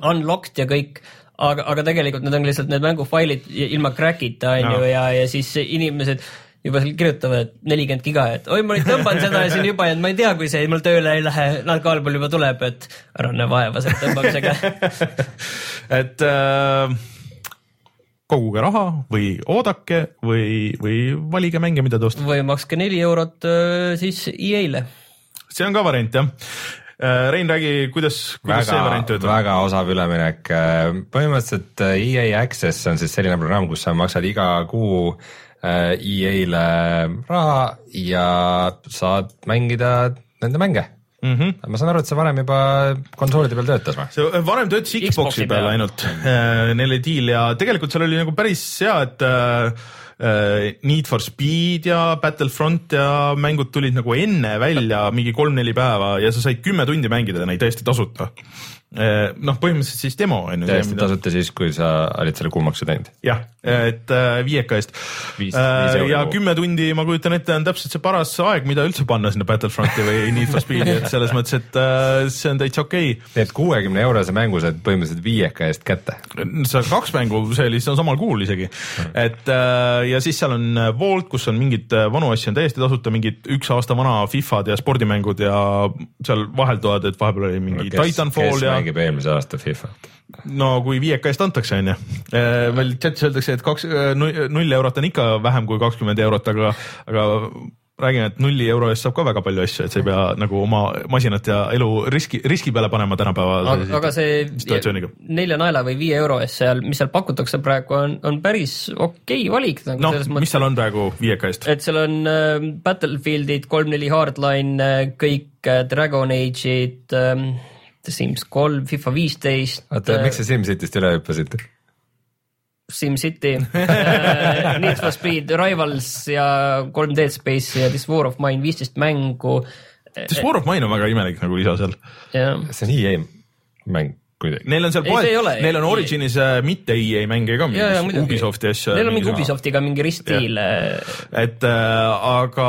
unlocked ja kõik, aga, aga tegelikult need on lihtsalt need mängufailid ilma crack'ita on ju Jaa. ja, ja siis inimesed juba seal kirjutavad, et nelikümmend giga, et oi, ma nüüd tõmban seda siin juba ja ma ei tea, kui see mul tööle ei lähe, allpool juba tuleb, et ära näe vaeva selle tõmbamisega et äh, koguge raha või oodake või, või valige mänge, mida te ostate. või makske neli eurot äh, siis EA-le see on ka variant jah. Rein, räägi, kuidas, kuidas see variant väga, töötab? väga osav üleminek. põhimõtteliselt äh, EA Access on siis selline programm, kus sa maksad iga kuu äh, EA-le raha ja saad mängida nende mänge Mm -hmm. ma saan aru, et see varem juba konsoolide peal töötas või? see äh, varem töötas Xbox'i Xbox'i peal ainult äh,, neil oli diil ja tegelikult seal oli nagu päris hea, et äh, äh, Need for Speed ja Battlefront ja mängud tulid nagu enne välja mingi kolm-neli päeva ja sa said kümme tundi mängida neid täiesti tasuta. noh, põhimõtteliselt siis demo on ju. täiesti tasuta siis, kui sa olid selle kuumaksu teinud. jah, et äh, viieka eest euri ja kümme tundi, ma kujutan ette, on täpselt see paras aeg, mida üldse panna sinna Battlefronti või Need for Speedi, et selles mõttes, et äh, see on täitsa okei okay. et kuuekümne eurose mängu saad põhimõtteliselt viieka eest kätte. sa kaks mängu, see oli, see on samal kuul isegi, et äh, ja siis seal on Vault, kus on mingid äh, vanu asju on täiesti tasuta, mingid üks aasta vana Fifad ja spordimängud ja seal vahelduvad, et vahepeal oli mingi kes, Titanfall kes ja mängib eelmise aasta Fifat? no kui viieka eest antakse, onju. meil chatis öeldakse, et kaks, null eurot on ikka vähem kui kakskümmend eurot, aga, aga räägime, et nulli euro eest saab ka väga palju asju, et sa ei pea nagu oma masinat ja elu riski, riski peale panema tänapäeval. aga, aga see nelja naela või viie euro eest seal, mis seal pakutakse praegu on, on päris okei valik nagu noh mis mõttes, seal on praegu viieka eest? et seal on äh, Battlefieldid, kolm-neli Hardline äh,, kõik äh, Dragon Age'id äh,, The Sims kolm, FIFA viisteist. oota, miks sa SimCityst üle hüppasid? SimCity äh,, Need for Speed, Rivals ja kolm Dead Space'i ja This War of Mine, viisteist mängu. This War of Mine on väga imelik nagu lisa seal. jah, see on EA mäng. kuidagi. Neil on seal Ei, ei poed, neil on. Originis äh, mitte EA mänge ka. Ubisofti asju. Neil on mingi Ubisoftiga mingi ristdiil. et äh, aga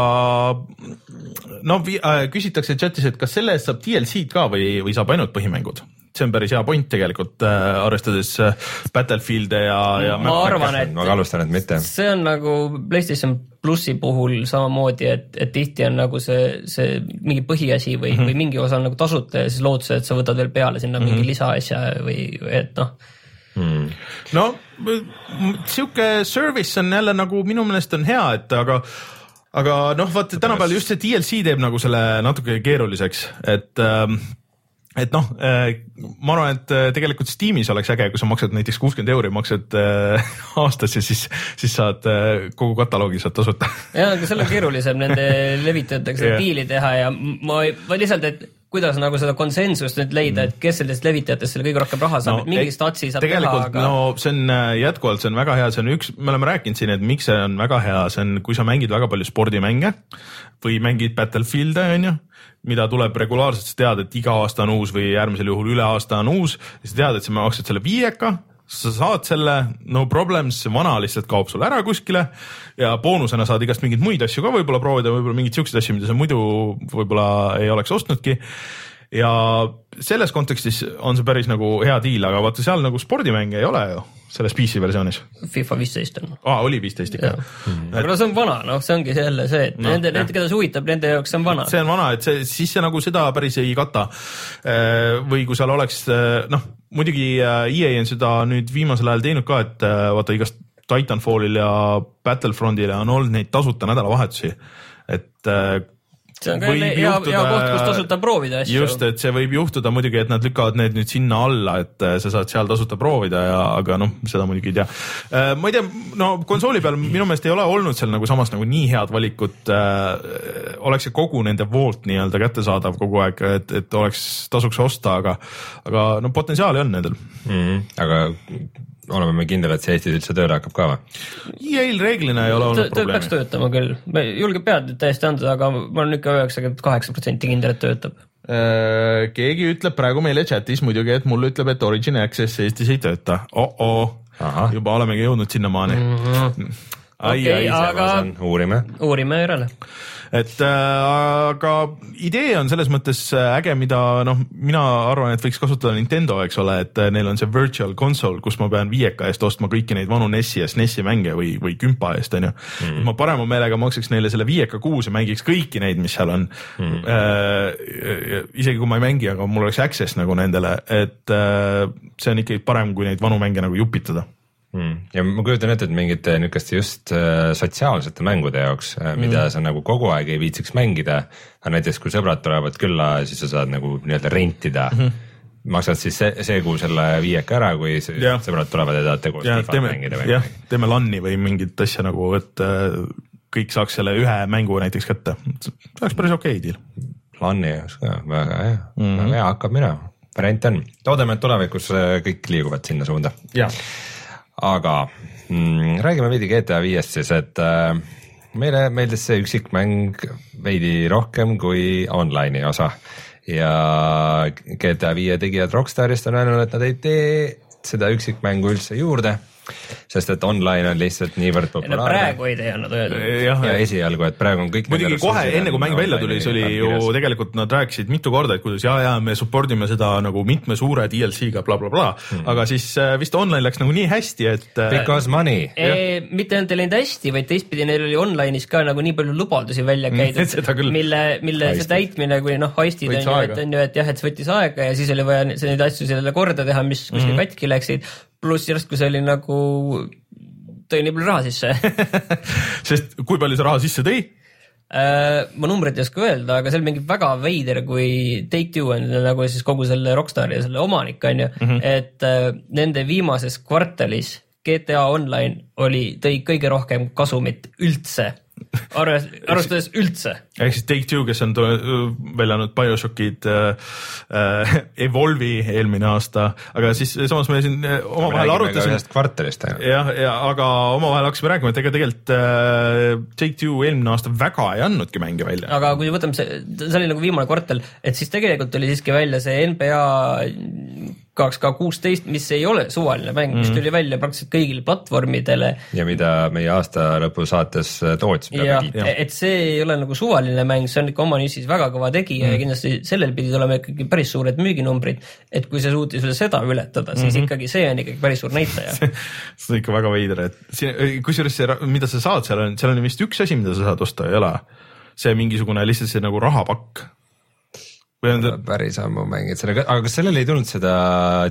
no vi- äh, küsitakse chatis, et kas selle eest saab DLC-d ka või, või saab ainult põhimängud? See on päris hea point tegelikult äh,, arvestades äh, Battlefield'e ja, ja ma arvan, et ma kahtlustan, et mitte. see on nagu PlayStation plussi puhul samamoodi, et, et tihti on nagu see, see mingi põhiasi või mm, -hmm. või mingi osa on nagu tasuta ja siis lootuse, et sa võtad veel peale sinna mm -hmm. mingi lisaasja või et noh, no m- sihuke service on jälle nagu minu meelest on hea, et aga aga noh, vaata tänapäeval just see DLC teeb nagu selle natuke keeruliseks, et ähm, et noh, ma arvan, et äh, tegelikult Steamis oleks äge, kui sa maksad näiteks kuuskümmend euri, maksad äh, aastas ja siis, siis saad äh, kogu kataloogi saad tasuta. ja aga seal on keerulisem nende levitajatega seda Jah. diili teha ja ma, ma lihtsalt, et kuidas nagu seda konsensust nüüd leida, et kes sellest levitajatest selle kõige rohkem raha saab no,, et mingi statsi saab teha, aga no see on äh, jätkuvalt, see on väga hea, see on üks, me oleme rääkinud siin, et miks see on väga hea, see on, kui sa mängid väga palju spordimänge või mängid Battlefield'e onju, mida tuleb regulaarselt, sa tead, et iga aasta on uus või äärmisel juhul üle aasta on uus, siis sa tead, et sa maksad selle viieka sa saad selle no problems, see vana lihtsalt kaob sul ära kuskile ja boonusena saad igast mingeid muid asju ka võib-olla proovida, võib-olla mingeid siukseid asju, mida sa muidu võib-olla ei oleks ostnudki. ja selles kontekstis on see päris nagu hea diil, aga vaata seal nagu spordimänge ei ole ju selles PC versioonis FIFA viisteist on. ah,, oli viisteist ikka. aga no see on vana, noh, see ongi jälle see, et no, nende, need, keda see huvitab, nende jaoks see on vana. see on vana, et see, siis see nagu seda päris ei kata. või kui seal oleks noh, muidugi äh, EA on seda nüüd viimasel ajal teinud ka, et äh, vaata igast Titanfallil ja Battlefrontil on olnud neid tasuta nädalavahetusi, et äh, see on ka jälle hea, hea koht, kus tasuta proovida asju. just, et see võib juhtuda muidugi, et nad lükkavad need nüüd sinna alla, et äh, sa saad seal tasuta proovida ja, aga noh, seda muidugi ei tea. ma ei tea, no konsooli peal minu meelest ei ole olnud seal nagu samas nagu nii head valikut. oleks see kogu nende poolt nii-öelda kättesaadav kogu aeg, et, et oleks, tasuks osta, aga, aga no potentsiaali on nendel. mm. -hmm. aga oleme me kindel, et see Eestis üldse tööle hakkab ka või? EA-l reeglina ei ole olnud töö peaks probleemi. töötama küll, ma ei julge pead täiesti anda, aga ma olen ikka üheksakümmend kaheksa protsenti kindel, et töötab. Äh, keegi ütleb praegu meile chatis muidugi, et mulle ütleb, et Origin Access Eestis ei tööta oh. -oh. Ahah. juba olemegi jõudnud sinnamaani mm. -hmm. ai, Okei, ai, aga- uurime. uurime järele. et äh, aga idee on selles mõttes äh, äge, mida noh, mina arvan, et võiks kasutada Nintendo, eks ole, et äh, neil on see virtual console, kus ma pean viieka eest ostma kõiki neid vanu NES-i ja SNES-i mänge või, või kümpa eest onju mm.. ma parema meelega maksaks neile selle viieka kuus ja mängiks kõiki neid, mis seal on mm.. Äh, isegi kui ma ei mängi, aga mul oleks access nagu nendele, et äh, see on ikkagi parem, kui neid vanu mänge nagu jupitada. Ja ma kujutan ette, et mingite niisuguste just äh, sotsiaalsete mängude jaoks, mida mm. sa nagu kogu aeg ei viitsiks mängida, aga näiteks kui sõbrad tulevad külla, siis sa saad nagu nii-öelda rentida mm. -hmm maksad siis see, see kuu selle viieka ära, kui Jah. sõbrad tulevad ja tahate koos ja teeme mängida, või jah, teeme LAN-i või mingit asja nagu, et äh, kõik saaks selle ühe mängu näiteks kätte, see oleks päris okei okay deal. LAN-i jaoks ka, väga hea mm, -hmm. väga hea, hakkab minema, variant on. loodame, et tulevikus äh, kõik liiguvad sinna suunda. jah, aga mm, räägime veidi GTA viiest siis, et äh, meile meeldis see üksikmäng veidi rohkem kui online'i osa. Ja GTA viie tegijad Rockstarist on öelnud, et nad ei tee seda üksikmängu üldse juurde, sest et online on lihtsalt niivõrd no populaarne. praegu ei tee nad öelda. jah ja esialgu, et praegu on kõik. muidugi kohe enne kui mäng välja tuli, see oli ju tegelikult nad rääkisid mitu korda, et kuidas ja, ja me support ime seda nagu mitme suure DLC-ga blablabla bla,, bla. Hmm. aga siis äh, vist online läks nagu nii hästi, et äh, Because money. E, mitte ainult ei läinud hästi, vaid teistpidi neil oli online'is ka nagu nii palju lubadusi välja käidud seda küll. mille, mille see Heistid. täitmine, kui noh, heistid on ju, et on ju, et jah, et see võttis aega ja siis oli vaja see- neid asju sellele korda teha, mis kuskil mm -hmm. katki läksid. Pluss järsku see oli nagu, tõi nii palju raha sisse. Sest kui palju see raha sisse tõi, Äh, ma numbrit ei oska öelda, aga see oli mingi väga veider, kui Take-Two on nagu siis kogu selle Rockstari ja selle omanik on ju. Mm, -hmm. et äh, nende viimases kvartalis GTA Online oli, tõi kõige rohkem kasumit üldse, arves-, arvestades üldse. ehk siis Take-Two, kes on tule- välja andnud BioShockid äh,, äh, Evolve'i eelmine aasta, aga siis samas me siin äh, omavahel arutasime ühest kvartalist ainult. jah, ja aga omavahel hakkasime rääkima, et ega tegelikult äh, Take-Two eelmine aasta väga ei andnudki mänge välja. aga kui võtame see, see oli nagu viimane kvartal, et siis tegelikult tuli siiski välja see NBA kaks K kuusteist, mis ei ole suvaline mäng mm, -hmm. mis tuli välja praktiliselt kõigile platvormidele ja mida meie aasta lõpu saates äh, tootsime et see ei ole nagu suvaline mäng, see on ikka oma nišis väga kõva tegija mm. ja kindlasti sellel pidid olema ikkagi päris suured müüginumbrid, et kui see suutis veel seda ületada, siis mm -hmm. ikkagi see on ikkagi päris suur näitaja. see on ikka väga veider, et kusjuures see, mida sa saad, seal on, seal on vist üks asi, mida sa saad osta, ei ole? see mingisugune lihtsalt see nagu rahapakk. Või on ta, päris ammu mängid sellega, aga kas sellel ei tulnud seda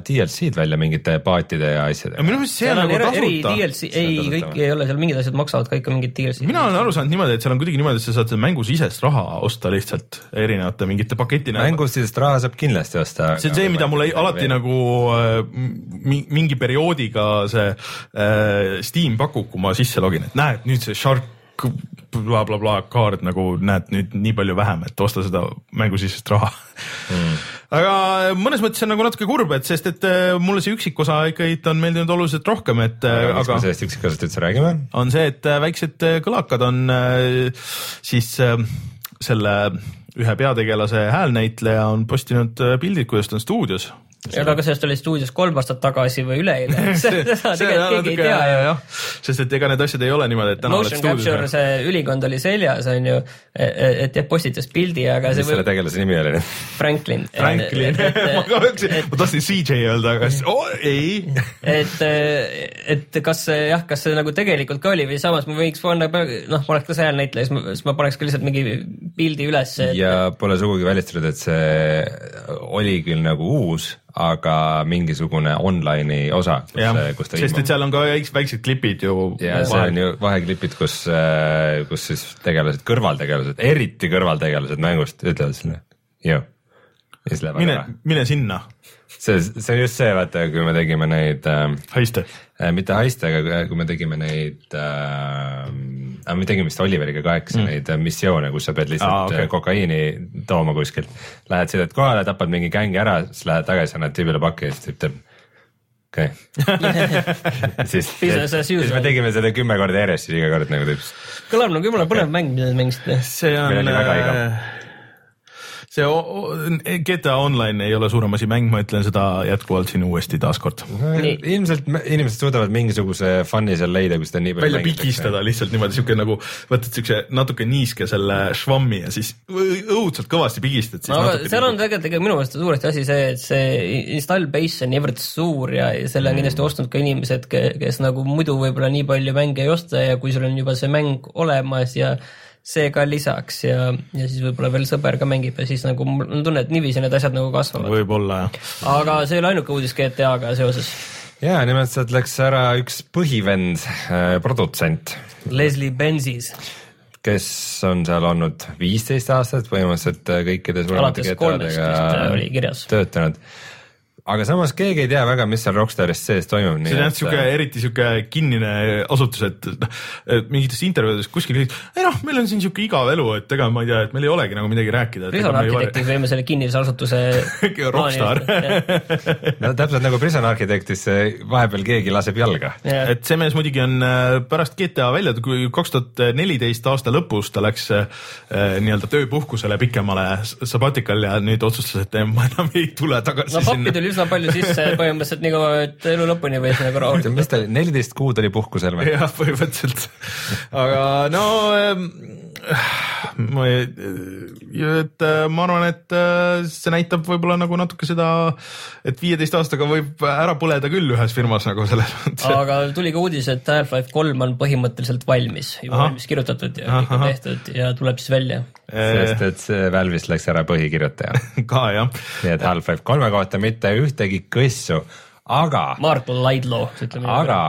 DLC-d välja mingite paatide ja asjadega? minu meelest see on nagu tasuta. DLC, ei kõik ei ole seal mingid asjad maksavad ka ikka mingid DLC. mina olen aru saanud niimoodi, et seal on kuidagi niimoodi, et sa saad mängusisest raha osta lihtsalt erinevate mingite paketina. mängustisest raha saab kindlasti osta. see on see, mida mulle alati nagu äh, mi- mingi perioodiga see äh, Steam pakub, kui ma sisse login, et näed nüüd see Shark blablabla bla, bla, kaart nagu näed nüüd nii palju vähem, et osta seda mängusisest raha mm.. aga mõnes mõttes on nagu natuke kurb, et sest et äh, mulle see üksikosa ikkagi on meeldinud oluliselt rohkem, et äh, aga aga sellest üksikasjast üldse räägime? on see, et äh, väiksed kõlakad on siis selle ühe peategelase häälnäitleja on postinud pildid, kuidas ta on stuudios. Aga kas sellest oli stuudios kolm aastat tagasi või üleeile, seda tegelikult keegi ei tea ju. sest et ega need asjad ei ole niimoodi, et täna oled Motion capture, stuudios. see ülikond oli seljas, on ju, et jah, postitas pildi, aga see mis selle tegelase nimi oli nüüd? Franklin. Franklin, ma ka mõtlesin, ma tahtsin CJ öelda, aga siis oh, ei. et, et kas see jah, kas see nagu tegelikult ka oli või samas ma võiks panna, noh, ma oleks ka seal näitleja, siis ma, siis ma paneks ka lihtsalt mingi pildi üles, et ja pole sugugi välistatud, et see oli küll nagu uus, aga mingisugune online'i osa, kus, ta sest et seal on ka väiksed, klipid ju. ja see on ju vaheklipid, kus, kus siis tegelased, kõrvaltegelased, eriti kõrvaltegelased mängust ütlevad sulle lähevad mine mine sinna, see, see on just see, vaata, kui me tegime neid äh, haiste. äh, mitte haiste, aga kui me tegime neid äh,, me tegime vist Oliveriga kaheksa mm. neid äh, missioone, kus sa pead lihtsalt ah, okay. kokaiini tooma kuskilt. Lähed, sõidad kohale, tapad mingi gängi ära, siis lähed tagasi, annad tüübile pakki ja siis tüüp teeb okei okay. siis, siis me tegime seda kümme korda järjest, siis iga kord nagu teeb kõlab nagu jumala põnev mäng, mida te mängisite. see on Meil oli väga igav. See GTA Online ei ole suurem asi mäng, ma ütlen seda jätkuvalt siin uuesti taaskord. no, ilmselt me- inimesed suudavad mingisuguse fun'i seal leida, kui seda nii palju välja pigistada lihtsalt niimoodi siuke nagu võtad siukse natuke niiske selle švammi ja siis õudselt kõvasti pigistad. no aga seal on tegelikult ikka minu meelest suuresti asi see, et see install base on niivõrd suur ja ja selle on kindlasti ostnud ka inimesed, kes nagu muidu võib-olla nii palju mänge ei osta ja kui sul on juba see mäng olemas ja see ka lisaks ja, ja siis võib-olla veel sõber ka mängib ja siis nagu mul on tunne, et niiviisi need asjad nagu kasvavad. võib-olla jah. aga see ei ole ainuke uudis GTA-ga seoses. ja nimelt sealt läks ära üks põhivend äh,, produtsent, Leslie Benzis, kes on seal olnud viisteist aastat põhimõtteliselt kõikide suuremate kirjas. töötanud. Aga samas keegi ei tea väga, mis seal Rockstaris sees toimub. see on jah siuke, eriti siuke kinnine asutus, et noh, mingites intervjuudes kuskil, ei noh, meil on siin siuke igav elu, et ega ma ei tea, et meil ei olegi nagu midagi rääkida. Prison Architectis võime selle kinnise asutuse Rockstar. no täpselt nagu Prison Architectis vahepeal keegi laseb jalga. et et see mees muidugi on äh, pärast GTA välja, kui kaks tuhat neliteist aasta lõpus ta läks äh, nii-öelda tööpuhkusele pikemale sabatikal ja nüüd otsustas, et ma enam ei tule tagasi no sinna. Üsna palju sisse põhimõtteliselt nii kaua, et elu lõpuni võis nagu rahulikult mis ta oli, neliteist kuud oli puhkusel või? jah, põhimõtteliselt, aga no ähm, ma ei, et äh, ma arvan, et äh, see näitab võib-olla nagu natuke seda, et viieteist aastaga võib ära põleda küll ühes firmas nagu selles mõttes. aga tuli ka uudis, et Half-Life kolm on põhimõtteliselt valmis, juba valmis kirjutatud ja kõik on tehtud ja tuleb siis välja. Sest et see Valve'ist läks ära põhikirjutaja. ka jah, nii et Half-Life kolme kohta mitte ühtegi kõssu, aga, Mark Laidlaw, ütleme. aga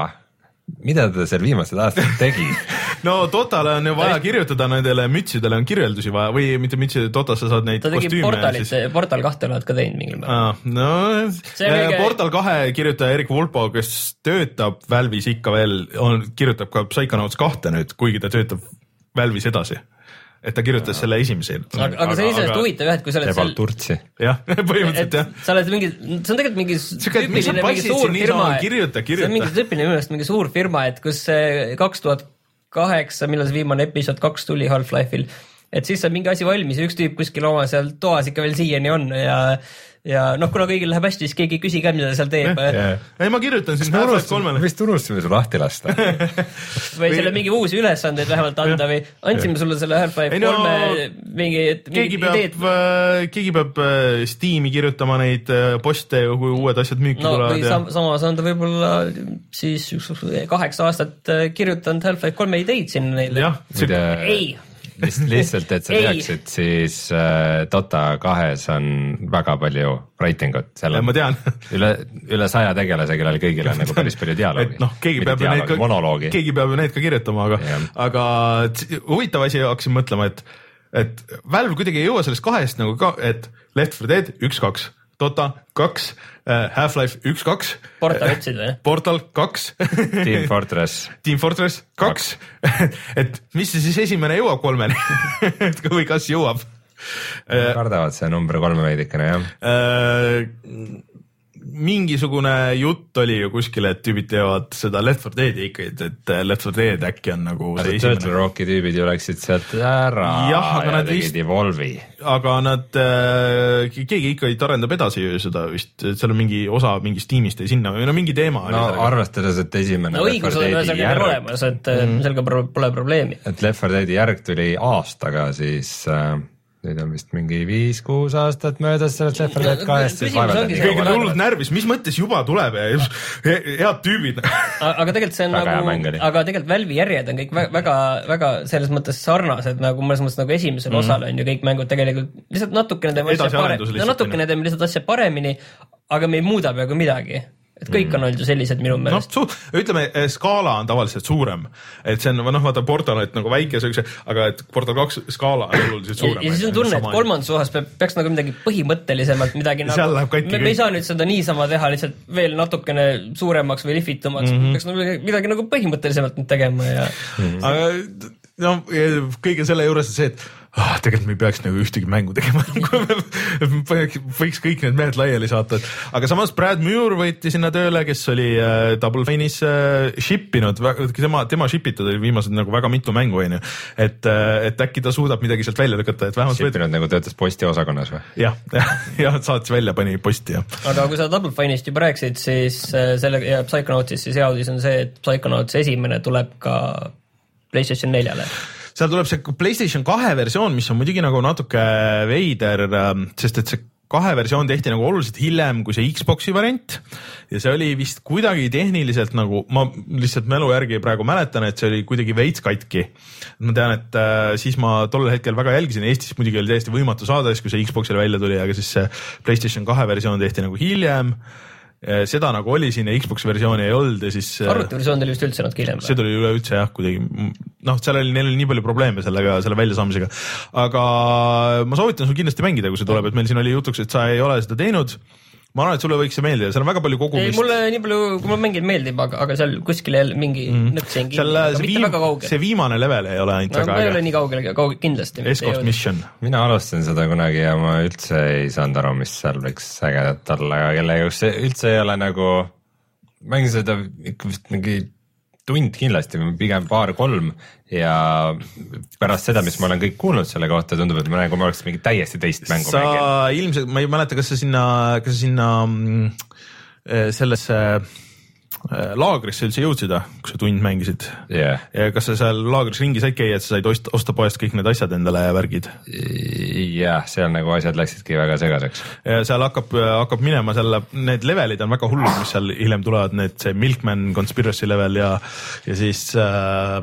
mida ta seal viimased aastad tegi? no Dotale on ju vaja kirjutada nendele mütsidele on kirjeldusi vaja või mitte mütsidele, Dotas sa saad neid ta tegi kostüüme portalit siis..., Portal kahte oled ka teinud mingil määral. Ah, no äh, kõige- Portal kahe kirjutaja Erik Vulpo, kes töötab Valve'is ikka veel, on, kirjutab ka Psychonauts kahte nüüd, kuigi ta töötab Valve'is edasi. Et ta kirjutas selle esimese. aga, aga see on iseenesest huvitav jah, et kui sa oled seal turtsi. jah, põhimõtteliselt jah. sa oled mingi, see on tegelikult mingi Sihuke, et miks sa passid siin niisama, kirjuta, kirjuta. see on mingi tüüpiline minu meelest mingi suur firma, et kus see kaks tuhat kaheksa, millal see viimane episood kaks tuli Half-Life'il, et siis saab mingi asi valmis ja üks tüüp kuskil oma seal toas ikka veel siiani on ja ja noh, kuna kõigil läheb hästi, siis keegi ei küsi ka, mida ta seal teeb ei, ma kirjutan siin Half-Life kolmele. vist unustasime su lahti lasta. või selle mingi uusi ülesandeid vähemalt anda või andsime sulle selle Half-Life no, kolme mingi, keegi peab, keegi peab äh, Steam'i kirjutama neid äh, poste, kui uued asjad müüki no tulevad ja sam samas on ta võib-olla siis üks kaheksa aastat äh, kirjutanud Half-Life kolme ideid sinna neile. ei, lihtsalt, et sa teaksid, siis äh, Dota kahes on väga palju writing ut, seal ma on tean üle, üle saja tegelase, kellel kõigil on nagu päris palju dialoogi et. noh, keegi peab ju need ka, monoloogi. keegi peab ju need ka kirjutama, aga Jah., aga huvitav asi, hakkasin mõtlema, et, et Valve kuidagi ei jõua sellest kahest nagu ka, et Left 4 Dead üks, kaks, Dota kaks, Half-Life üks, kaks, Portal ütlesid või? Portal kaks. Team Fortress, Team Fortress kaks, et mis see siis esimene jõuab kolmeni et või kas jõuab? Kardavad see number kolme veidikene jah. Äh, mingisugune jutt oli ju kuskil, et tüübid teevad seda Left 4 Dead'i ikkagi, et Left 4 Dead äkki on nagu see Turtle esimene, Rocki tüübid ju läksid sealt ära Jah, aga ja nad tegid vist- Evolve'i. aga nad äh,, keegi ikkagi arendab edasi ju seda vist, seal on mingi osa mingist tiimist jäi sinna või no mingi teema no arvestades, et esimene no õigus on ühesõnaga neil olemas, et mm. sellega pole probleemi. et Left 4 Deadi järg tuli aastaga, siis äh, nüüd on vist mingi viis-kuus aastat möödas sellest Left 4 Dead kahest, siis vaevalt kõik on hullult närvis, mis mõttes juba tuleb ja just he- head tüübid. aga tegelikult see on Väga nagu aga tegelikult Valve'i järjed on kõik vä- väga, väga selles mõttes sarnased nagu mõnes mõttes nagu esimesel mm. osal on ju kõik mängud tegelikult lihtsalt natukene teeme asja paremini, natukene teeme lihtsalt asja paremini, aga me ei muuda peaaegu midagi. Et kõik on olnud ju sellised minu meelest, su-, ütleme skaala on tavaliselt suurem, et see on noh, vaata Portal on nagu väike siukse, aga et Portal kaks skaala on oluliselt suurem. ja siis on tunne, et kolmandas osas peab, peaks nagu midagi põhimõttelisemalt midagi nagu me, me ei saa nüüd seda niisama teha lihtsalt veel natukene suuremaks või lihvitumaks mm, -hmm. peaks nagu midagi, midagi nagu põhimõttelisemalt nüüd tegema ja aga no kõige selle juures on see, et ah, tegelikult me ei peaks nagu ühtegi mängu tegema, võiks kõik need mehed laiali saata, et aga samas Brad Muir võeti sinna tööle, kes oli äh, Double Fine'is äh, ship inud, tema, tema ship itud oli viimased nagu väga mitu mängu onju, et, et äkki ta suudab midagi sealt välja lükata, et vähemalt võet- Shipinud nagu töötas postiosakonnas või? jah, jah, jah, saatis välja, pani posti ja aga kui sa Double Fine'ist juba rääkisid, siis äh, selle ja Psychonautist, siis hea uudis on see, et Psychonauts esimene tuleb ka PlayStation neljale. Seal tuleb see Playstation kahe versioon, mis on muidugi nagu natuke veider, sest et see kahe versioon tehti nagu oluliselt hiljem kui see Xbox'i variant ja see oli vist kuidagi tehniliselt nagu ma lihtsalt mälu järgi praegu mäletan, et see oli kuidagi veits katki. ma tean, et äh, siis ma tollel hetkel väga jälgisin, Eestis muidugi oli täiesti võimatu saada, siis kui see Xbox'ile välja tuli, aga siis see Playstation kahe versioon tehti nagu hiljem. Seda nagu oli siin ja Xbox'i versiooni ei olnud ja siis. arvutiversioon tuli vist üldse natuke hiljem see. tuli üleüldse jah, kuidagi noh, seal oli, neil oli nii palju probleeme sellega, selle väljasaamisega. aga ma soovitan sul kindlasti mängida, kui see tuleb, et meil siin oli jutuks, et sa ei ole seda teinud. Ma arvan, et sulle võiks see meeldida, seal on väga palju ei, kogumist. mulle nii palju, kui mulle mängida meeldib, aga, aga seal kuskil jälle mingi mm. nõks jäin kinni, aga see mitte viim- väga, kaugel see. viimane level ei ole ainult no väga ma ei ole äge. nii kaugel, kaugel kindlasti. Escort Mission. mina alustasin seda kunagi ja ma üldse ei saanud aru, mis seal võiks ägedat olla, aga kelle jaoks see üldse ei ole nagu, mängisin seda ikka vist mingi tund kindlasti pigem paar-kolm ja pärast seda, mis ma olen kõik kuulnud selle kohta, tundub, et ma nagu ma oleks mingi täiesti teist mängu sa mänginud. ilmselt, ma ei mäleta, kas sa sinna, kas sa sinna mm, eh, sellesse eh, laagrisse üldse jõudsid, kui sa tund mängisid? jah, ja kas sa seal laagris ringi said käia, et sa said osta, osta poest kõik need asjad endale ja värgid? jah, seal nagu asjad läksidki väga segaseks. seal hakkab, hakkab minema selle, need levelid on väga hullud, mis seal hiljem tulevad, need see Milkman Conspiracy level ja, ja siis äh,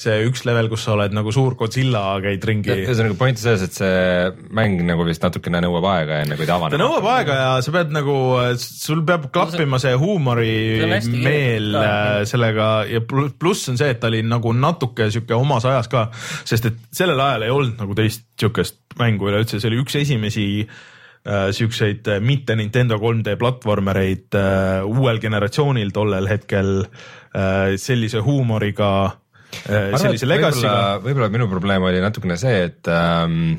see üks level, kus sa oled nagu suur Godzilla, käid ringi. ühesõnaga point on selles, et see mäng nagu vist natukene nõuab aega, enne kui ta avaneb. ta nõuab aega ja sa pead nagu, sul peab klappima see huumorimeel äh, sellega ja pl- pluss on see, et ta oli nagu natuke sihuke omas ajas ka, sest et sellel ajal ei olnud nagu teist sihukest mängu üleüldse, see oli üks esimesi äh, siukseid äh, mitte Nintendo 3D platvormereid uuel generatsioonil tollel hetkel sellise huumoriga sellise legacy'ga. võib-olla minu probleem oli natukene see, et ähm,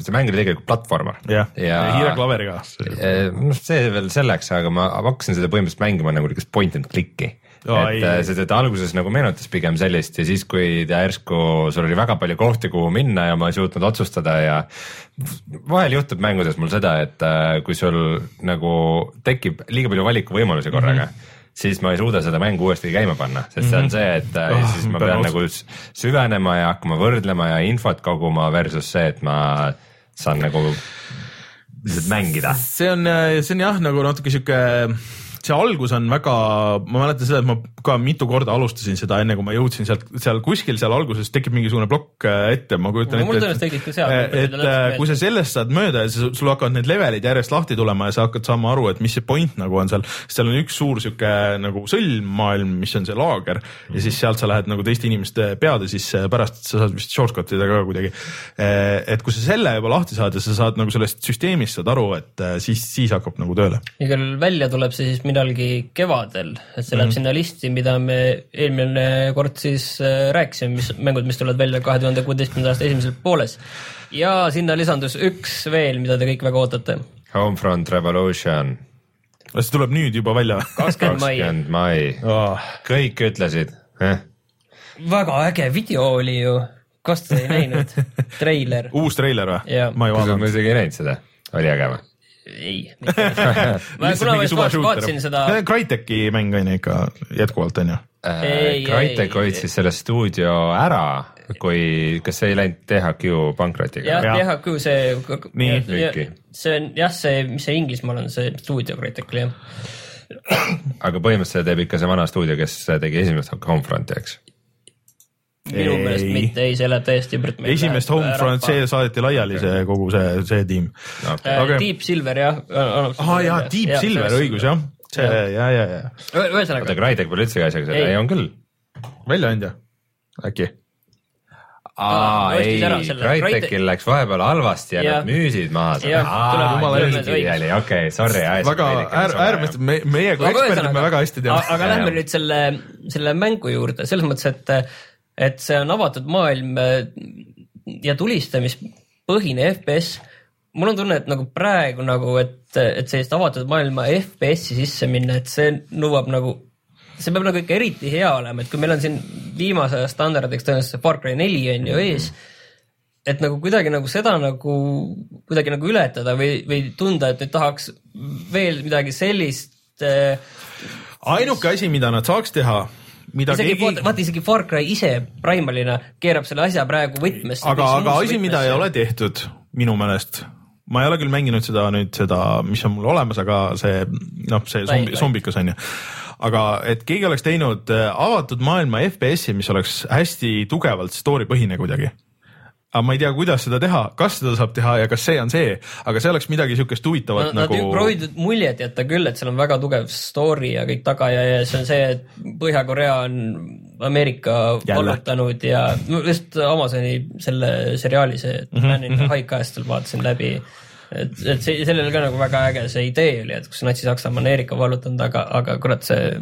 see mäng oli tegelikult platvormer. jah, ja hiireklaveriga. Eh, noh, see veel selleks, aga ma hakkasin seda põhimõtteliselt mängima nagu niisugust point and click'i. Aa, et ei. äh, see teda alguses nagu meenutas pigem sellist ja siis, kui ta järsku, sul oli väga palju kohti, kuhu minna ja ma ei suutnud otsustada ja vahel juhtub mängudes mul seda, et äh, kui sul nagu tekib liiga palju valikuvõimalusi korraga mm, -hmm siis ma ei suuda seda mängu uuesti käima panna, sest see on see, et äh, Oh, siis ma pean nagu süvenema ja hakkama võrdlema ja infot koguma versus see, et ma saan nagu lihtsalt mängida. see on, see on jah, nagu natuke sihuke, see algus on väga, ma mäletan seda, et ma ka mitu korda alustasin seda, enne kui ma jõudsin sealt, seal kuskil seal alguses tekib mingisugune plokk äh, ette, ma kujutan No mul ette, tõenäoliselt tekib ka seal, et, kui et äh, meeldib. kui sa sellest saad mööda ja sul hakkavad need levelid järjest lahti tulema ja sa hakkad saama aru, et mis see point nagu on seal, seal on üks suur sihuke nagu sõlmmaailm, mis on see laager ja siis sealt sa lähed nagu teiste inimeste peade sisse ja pärast sa saad vist shortcut ida ka kuidagi. et kui sa selle juba lahti saad ja sa saad nagu sellest süsteemist saad aru, et äh, siis, siis hakkab nagu tööle. igal juhul välja tuleb see siis millalgi kevadel, et see läheb sinna listi, mida me eelmine kord siis äh, rääkisime, mis mängud, mis tulevad välja kahe tuhande kuueteistkümnenda aasta esimeses pooles. ja sinna lisandus üks veel, mida te kõik väga ootate. Homefront Revolution, see tuleb nüüd juba välja kakskümmend mai. oh.? kõik ütlesid eh?. väga äge video oli ju, kas te ei näinud? treiler, uus treiler või ma ei ma vaadanud. isegi ei näinud seda, oli äge või? Ei. ma kuna ma just vaatasin, seda, Crytek'i mäng on ju ikka jätkuvalt on ju? Ei, Crytek hoidis selle stuudio ära, kui, kas see ei läinud THQ pankrotiga jah, Jah. THQ see. Nii. See on jah, see, mis see Inglismaal on, see stuudio Crytekil jah. aga põhimõtteliselt teeb ikka see vana stuudio, kes tegi esimest Homefronti, eks? Minu meelest mitte, ei, see läheb täiesti ümber. esimest Homefront, see saadeti laiali, see kogu see, see tiim. Okay. Aga- Deep Silver jah. aa jaa, Deep Silver, õigus jah, see ja, ja, ja oota, ühesõnaga, Crytek pole üldsegi asjaga seda, Ei. on küll. väljaandja äkki? aa, ei selle Crytekil läks vahepeal halvasti ja nad müüsid maha õigus. okei, sorry. väga äär-, äärmiselt, me, meie kui eksperdid me väga hästi teame. aga lähme nüüd selle, selle mängu juurde selles mõttes, et, et see on avatud maailm äh, ja tulistamispõhine FPS. mul on tunne, et nagu praegu nagu, et, et sellist avatud maailma FPS-i sisse minna, et see nõuab nagu see peab nagu ikka eriti hea olema, et kui meil on siin viimase aja standardiks tõenäoliselt see Far Cry neli on ju ees, et nagu kuidagi nagu seda nagu kuidagi nagu ületada või, või tunda, et nüüd tahaks veel midagi sellist äh, ainuke asi, mida nad saaks teha, mida isegi keegi vaata, vaata isegi Far Cry ise Primalina keerab selle asja praegu võtmesse. aga, aga asi, mida ei ole tehtud minu meelest, ma ei ole küll mänginud seda nüüd seda, mis on mul olemas, aga see noh, see zombi, zombikas on ju. aga et keegi oleks teinud äh, avatud maailma FPS-i, mis oleks hästi tugevalt story põhine kuidagi aga ma ei tea, kuidas seda teha, kas seda saab teha ja kas see on see, aga see oleks midagi siukest huvitavat Nad nagu nagu... proovinud muljet jätta küll, et seal on väga tugev story ja kõik taga ja, ja see on see, et Põhja-Korea on Ameerika vallutanud ja no just Amazoni selle seriaali see Mhm, Man in the High Castle vaatasin läbi. et, et see, sellel ka nagu väga äge see idee oli, et kus Natsi-Saksamaa Ameerika vallutanud, aga, aga kurat, see,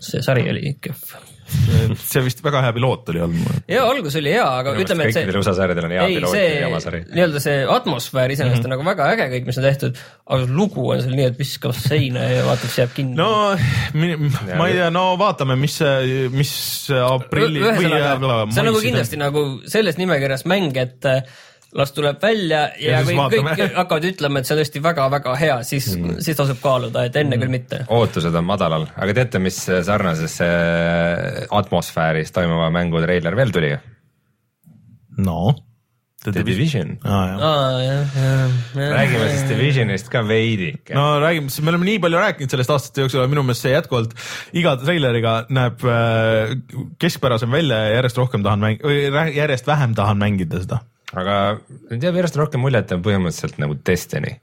see sari oli kehv. See vist väga hea piloot oli olnud. ja algus oli hea, aga ütleme, et see kõikidel USA sarjadel on hea ei, piloot see ja oma sari. nii-öelda see atmosfäär iseenesest Mhm. on nagu väga äge kõik, mis on tehtud, aga lugu on seal nii, et viskab seina ja vaatab, see jääb kinni. no ma ei tea, no vaatame, mis, mis aprilli ühesõnaga, see on nagu kindlasti nagu selles nimekirjas mäng, et las tuleb välja ja, Ja kõik vaatame. hakkavad ütlema, et see on tõesti väga-väga hea, siis mm., siis tasub kaaluda, et enne mm. küll mitte. ootused on madalal, aga teate, mis sarnasesse atmosfääris toimuva mängu treiler veel tuli? no. The Division. Ah, jah. aa, jah, jah, jah. räägime siis Divisionist ka veidike no.. no räägime, me oleme nii palju rääkinud sellest aastate jooksul, aga minu meelest see jätkuvalt iga treileriga näeb äh, keskpärasem välja ja järjest rohkem tahan mäng-, või järjest vähem tahan mängida seda. Aga jääb järjest rohkem mulje, et ta on põhimõtteliselt nagu Destiny.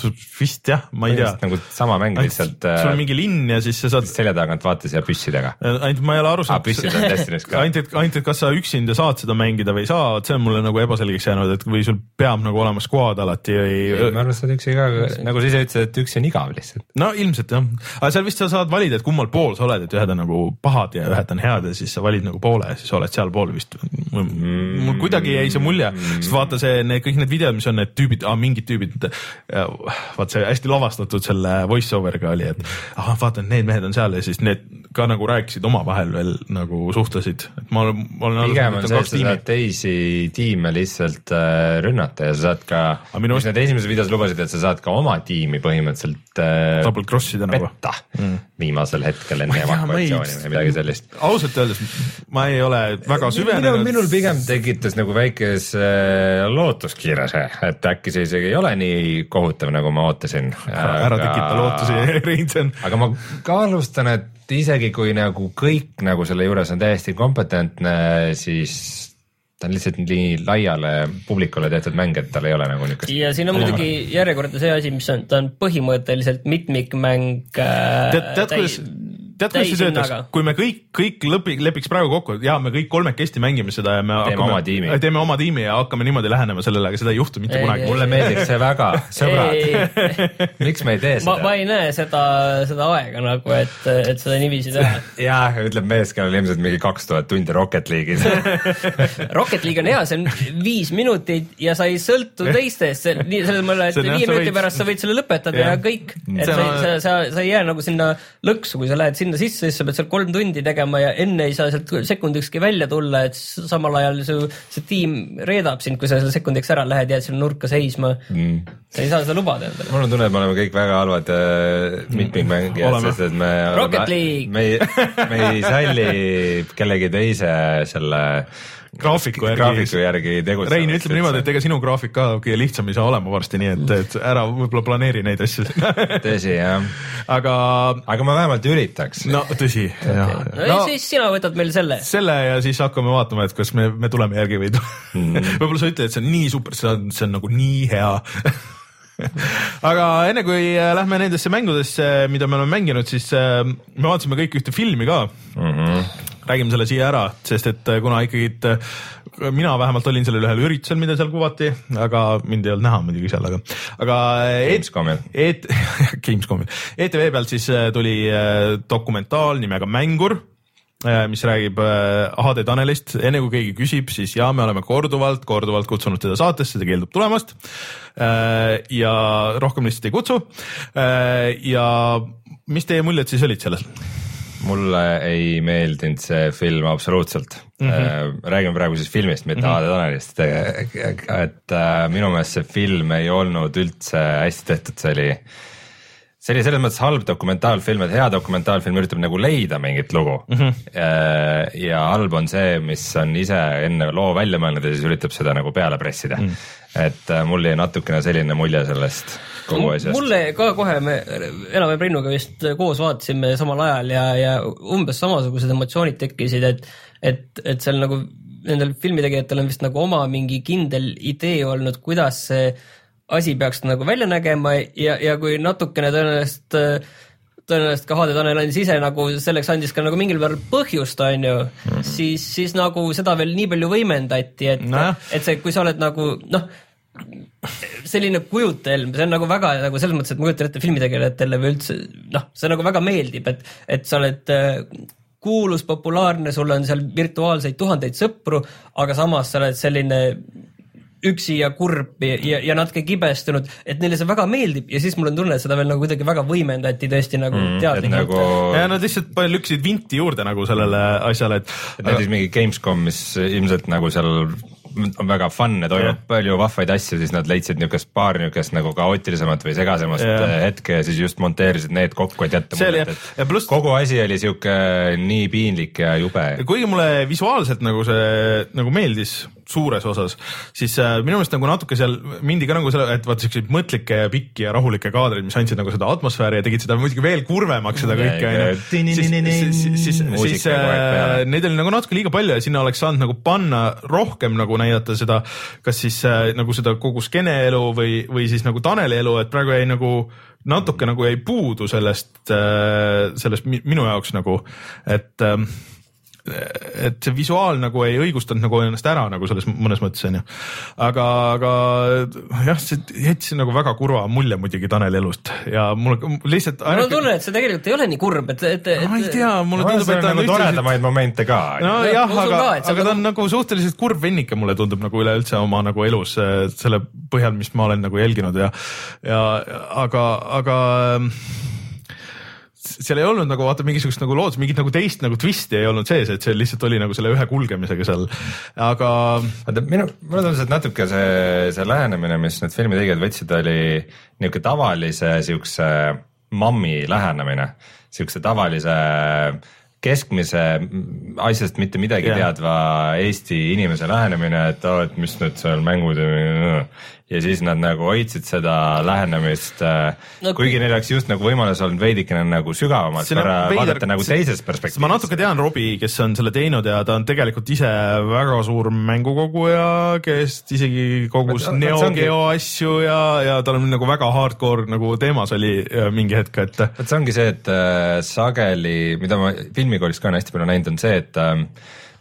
Vist jah, ma ei tea. nagu sama mäng lihtsalt sul on äh, mingi linn ja siis sa saad, selja tagant vaates ja püssidega. ainult ma ei ole aru aa, saanud. püssid on Destiny's ka. ainult, et, ainult, et kas sa üksinda saad seda mängida või ei saa, et see on mulle nagu ebaselgeks jäänud, et või sul peab nagu olema squad alati või ma arvan, et sa oled üksi ka, nagu sa ise ütlesid, et üksi on igav lihtsalt. no ilmselt jah, aga seal vist sa saad valida, et kummal pool sa oled, et ühed on nagu pahad ja ühed on head ja siis sa valid nagu poole ja siis oled sealpool vist. mul kuidagi jäi see mulje, sest vaata see, need kõik need videod, mis on need tüübid, mingid tüübid, vaat see hästi lavastatud selle voice over'iga oli, et ahah, vaata, need mehed on seal ja siis need ka nagu rääkisid omavahel veel nagu suhtlesid, et ma olen, pigem on see, et sa saad teisi tiime lihtsalt äh, rünnata ja sa saad ka, mis nad esimeses videos lubasid, et sa saad ka oma tiimi põhimõtteliselt äh, double cross ida nagu. petta mm. viimasel hetkel enne evakuatsiooni või midagi sellist. ausalt öeldes ma ei ole väga süvenenud. minul pigem tekitas nagu väikese lootuskiire see, et äkki see isegi ei ole nii kohutav, nagu ma ootasin. ära tekita lootusi, Reinsen. aga ma kahtlustan, et isegi kui nagu kõik nagu selle juures on täiesti kompetentne, siis ta on lihtsalt nii laiale publikule tehtud mäng, et tal ei ole nagu niisugust ja siin on muidugi järjekordne see asi, mis on, ta on põhimõtteliselt mitmikmäng äh,. tead, tead kuidas, tead kuidas see töötaks, kui me kõik, kõik lõpi, lepiks praegu kokku, et jaa, me kõik kolmekesti mängime seda ja me Teeme oma tiimi. teeme oma tiimi ja hakkame niimoodi lähenema sellele, aga seda ei juhtu mitte Ei, kunagi. mulle meeldiks see väga, sõbrad, miks me ei tee ma, ma seda? ei näe seda, seda aega nagu, et, et seda niiviisi teha. jah, ütleb mees, kellel ilmselt mingi kaks tuhat tundi Rocket League'is. Rocket League on hea, see on viis minutit ja sa ei sõltu teistest, nii selles mõttes, See et viie minuti võid- pärast sa võid selle lõpetada ja, ja kõik. et See sa on-, sa, sa, sa ei jää nagu sinna lõksu, kui sa lähed sinna sisse, siis sa pead seal kolm tundi tegema ja enne ei saa sealt sekundikski välja tulla, et samal ajal su, see tiim reedab sind, kui sa selle sekundiks ära lähed, jääd sinna nurka seisma mm.. sa ei saa seda lubada endale. mul on tunne, et me oleme kõik väga halvad äh, mitmikmängijad, Oleme. sest et me Rocket League. me ei, me ei salli kellegi teise selle graafiku järgi. graafiku järgi tegutseda. Rein ütleb niimoodi, et ega sinu graafik ka kõige lihtsam ei saa olema varsti, nii et, et ära võib-olla planeeri neid asju. tõsi jah, aga aga ma vähemalt üritaks. no tõsi okay., no, no, siis sina võtad meil selle. selle ja siis hakkame vaatama, et kas me, me tuleme järgi või ei tule mm. võib-olla sa ütled, et see on nii super, see on, see on nagu nii hea aga enne kui äh, lähme nendesse mängudesse, mida me oleme mänginud, siis äh, me vaatasime kõik ühte filmi ka mm. -hmm. Räägime selle siia ära, sest et äh, kuna ikkagi äh, mina vähemalt olin sellel ühel üritusel, mida seal kuvati, aga mind ei olnud näha muidugi seal, aga, aga äh, Gamescomil. et Gamescomil, ETV pealt siis tuli dokumentaal nimega Mängur mis räägib HD Tanelist, enne kui keegi küsib, siis jaa, me oleme korduvalt, korduvalt kutsunud teda saatesse, ta keeldub tulemast. ja rohkem lihtsalt ei kutsu. ja mis teie muljed siis olid sellest? Mulle ei meeldinud see film absoluutselt mm. -hmm. räägime praegu siis filmist, mitte mm -hmm. Aade Tanelist. et äh, minu meelest see film ei olnud üldse hästi tehtud, see oli, see oli selles mõttes halb dokumentaalfilm, et hea dokumentaalfilm üritab nagu leida mingit lugu mm. -hmm. ja halb on see, mis on ise enne loo välja mõelnud ja siis üritab seda nagu peale pressida mm. -hmm. et äh, mul jäi natukene selline mulje sellest kogu asjast. mulle ka kohe, me enam-vähem Reinuga vist koos vaatasime samal ajal ja, ja umbes samasugused emotsioonid tekkisid, et, et, et seal nagu nendel filmitegijatel on vist nagu oma mingi kindel idee olnud, kuidas see asi peaks nagu välja nägema ja, ja kui natukene tõenäoliselt tõenäoliselt ka HD Tanel andis ise nagu selleks andis ka nagu mingil määral põhjust, on ju mm, -hmm. siis, siis nagu seda veel nii palju võimendati, et no., et see, kui sa oled nagu noh, selline kujutelm, see on nagu väga nagu selles mõttes, et ma kujutan ette filmitegelejatele või üldse noh, see nagu väga meeldib, et, et sa oled äh, kuulus, populaarne, sul on seal virtuaalseid tuhandeid sõpru, aga samas sa oled selline üksi ja kurb ja, ja, ja natuke kibestunud, et neile see väga meeldib ja siis mul on tunne, et seda veel nagu kuidagi väga võimendati tõesti nagu mm, et teadlikult nagu ja nad lihtsalt palju lükkasid vinti juurde nagu sellele asjale, et näiteks mingi Gamescom, mis ilmselt nagu seal on väga fun ja toimub Jah. palju vahvaid asju, siis nad leidsid niisugust paar niisugust nagu kaootilisemat või segasemat Jah. äh, hetke ja siis just monteerisid need kokku, et jätta muljet, et Ja pluss- kogu asi oli sihuke nii piinlik ja jube. kuigi mulle visuaalselt nagu see nagu meeldis, suures osas, siis äh, minu meelest nagu natuke seal mindi ka nagu selle, et vaata siukseid mõtlikke ja pikki ja rahulikke kaadreid, mis andsid nagu seda atmosfääri ja tegid seda muidugi veel kurvemaks seda kõike onju. siis, siis, siis, äh, neid oli nagu natuke liiga palju ja sinna oleks saanud nagu panna rohkem nagu näidata seda, kas siis äh, nagu seda kogu skeeneelu või, või siis nagu Taneli elu, et praegu jäi nagu natuke nagu jäi puudu sellest, sellest minu jaoks nagu, et ähm, et see visuaal nagu ei õigustanud nagu ennast ära nagu selles mõnes mõttes onju. aga, aga jah, see jättis nagu väga kurva mulje muidugi Taneli elust ja mul lihtsalt. mul on tunne, et see tegelikult ei ole nii kurb, et, et, et. ma ei tea, mulle tundub, et ta on nagu toredamaid momente ka. nojah, aga, aga ta on nagu suhteliselt kurb vennike, mulle tundub nagu üleüldse oma nagu elus selle põhjal, mis ma olen nagu jälginud ja, ja aga, aga seal ei olnud nagu vaata mingisugust nagu loodust, mingit nagu teist nagu twisti ei olnud sees, et see lihtsalt oli nagu selle ühe kulgemisega seal, aga. vaata minu, mulle tundus, et natuke see, see lähenemine, mis need filmi tegijad võtsid, oli niisugune tavalise siukse mammi lähenemine, siukse tavalise keskmise asjast mitte midagi yeah. teadva Eesti inimese lähenemine, et oo oh,, et mis nüüd seal mängud ja ja siis nad nagu hoidsid seda lähenemist äh, no,, kuigi neil oleks just nagu võimalus olnud veidikene nagu sügavamalt korra vaadata nagu teisest perspektiivist. ma natuke tean Robbie, kes on selle teinud ja ta on tegelikult ise väga suur mängukoguja, kes isegi kogus Neo Geo asju ja, ja tal on nagu väga hardcore nagu teemas oli äh, mingi hetk, et. vot see ongi see, et äh, sageli, mida ma filmikoolis ka olen hästi palju näinud, on see, et äh,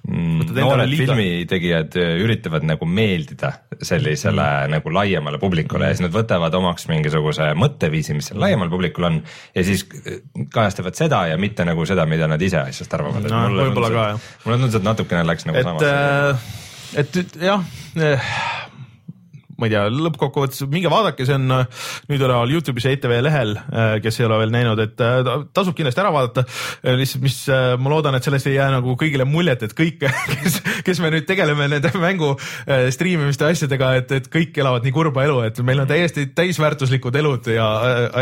noored filmitegijad äh, üritavad nagu meeldida sellisele mm. nagu laiemale publikule ja siis nad võtavad omaks mingisuguse mõtteviisi, mis seal laiemal publikul on ja siis äh, kajastavad seda ja mitte nagu seda, mida nad ise asjast arvavad no,. võib-olla ka jah. mulle tundus, et natukene läks nagu et, samasse äh,. et jah äh, ma ei tea, lõppkokkuvõttes minge vaadake, see on äh, nüüd üleval Youtube'is ja ETV lehel, äh, kes ei ole veel näinud, et äh, tasub kindlasti ära vaadata. lihtsalt, mis ma loodan, et sellest ei jää nagu kõigile muljet, et kõik, kes, kes me nüüd tegeleme nende mängu striimimiste asjadega, et, et kõik elavad nii kurba elu, et meil on täiesti täisväärtuslikud elud ja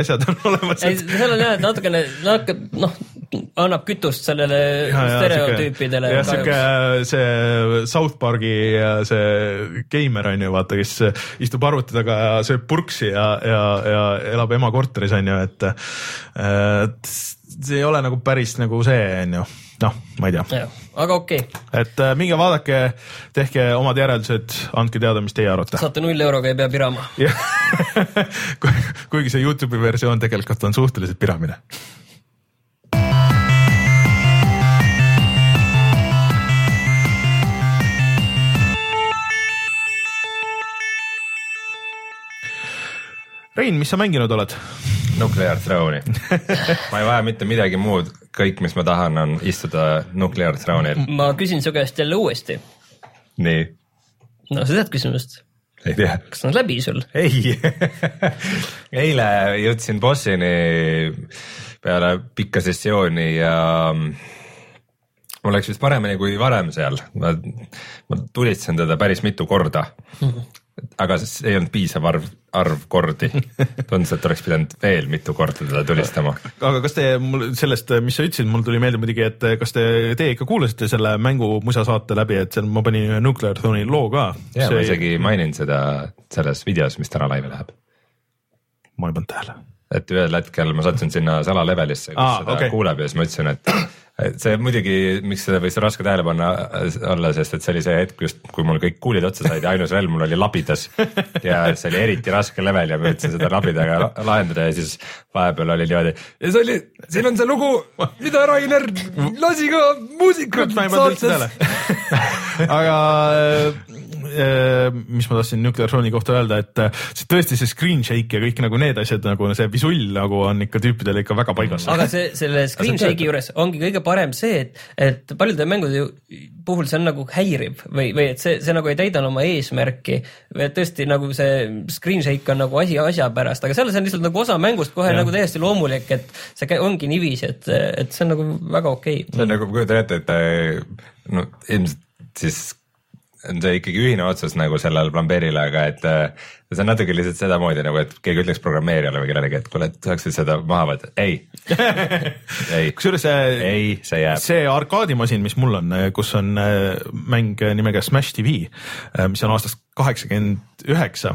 asjad on olemas. ei, seal on jah, et natukene, natuke noh, annab kütust sellele ja, stereotüüpidele. jah, sihuke see South Park'i see geimer on ju, vaata, kes istub arvuti taga ja sööb purksi ja, ja, ja elab ema korteris on ju, et, et see ei ole nagu päris nagu see on ju noh, ma ei tea. aga okei okay.. et äh, minge vaadake, tehke omad järeldused, andke teada, mis teie arvate. saate null euroga ei pea pirama kuigi see Youtube'i versioon tegelikult on suhteliselt piramine Rein, mis sa mänginud oled? Nuclear Throne'i ma ei vaja mitte midagi muud, kõik, mis ma tahan, on istuda Nuclear Throne'il. ma küsin su käest jälle uuesti. nii? no sa tead küsimust? ei tea. kas on läbi sul? ei eile jõudsin bossini peale pikka sessiooni ja mul läks vist paremini kui varem seal, ma, ma tulitsen teda päris mitu korda mm. -hmm aga see ei olnud piisav arv, arv kordi. tundus, et oleks pidanud veel mitu korda teda tulistama. aga kas te, mul sellest, mis sa ütlesid, mul tuli meelde muidugi, et kas te, teie ikka kuulasite selle mängu musa saate läbi, et seal ma panin ühe Nuclear Throne'i loo ka. ja see... ma isegi mainin seda selles videos, mis täna laivi läheb. ma ei pannud tähele. et ühel hetkel ma sattusin sinna salalevelisse, kus Aa, seda okay. kuuleb ja siis ma ütlesin, et see muidugi, miks seda võis raske tähele panna olla, sest et see oli see hetk just, kui mul kõik kuulid otsa said ja ainus relv mul oli labidas. ja see oli eriti raske level ja ma üritasin seda labidaga lahendada ja siis vahepeal oli niimoodi. ja see oli, siin on see lugu, mida Rainer lasi ka muusikat saates. aga mis ma tahtsin Nuclear Throne'i kohta öelda, et äh, see tõesti see screen shake ja kõik nagu need asjad nagu see visull nagu on ikka tüüpidel ikka väga paigas. aga see selle screen shake'i juures ongi kõige parem see, et, et paljude mängude puhul see on nagu häiriv või, või et see, see nagu ei täida oma eesmärki. et tõesti nagu see screen shake on nagu asi asja pärast, aga selles on lihtsalt nagu osa mängust kohe ja. nagu täiesti loomulik, et see ongi niiviisi, et, et see on nagu väga okei okay.. see on nagu, kujutan ette, et no ilmselt siis on see ikkagi ühine otsus nagu sellele plambeerile, aga et äh, see on natuke lihtsalt sedamoodi nagu, et keegi ütleks programmeerijale või kellelegi, et kuule, et tahaksid seda maha võtta, ei. Ei, kusjuures see, ei, see jääb. see arkaadimasin, mis mul on, kus on äh, mäng nimega Smash TV, äh, mis on aastast kaheksakümmend üheksa,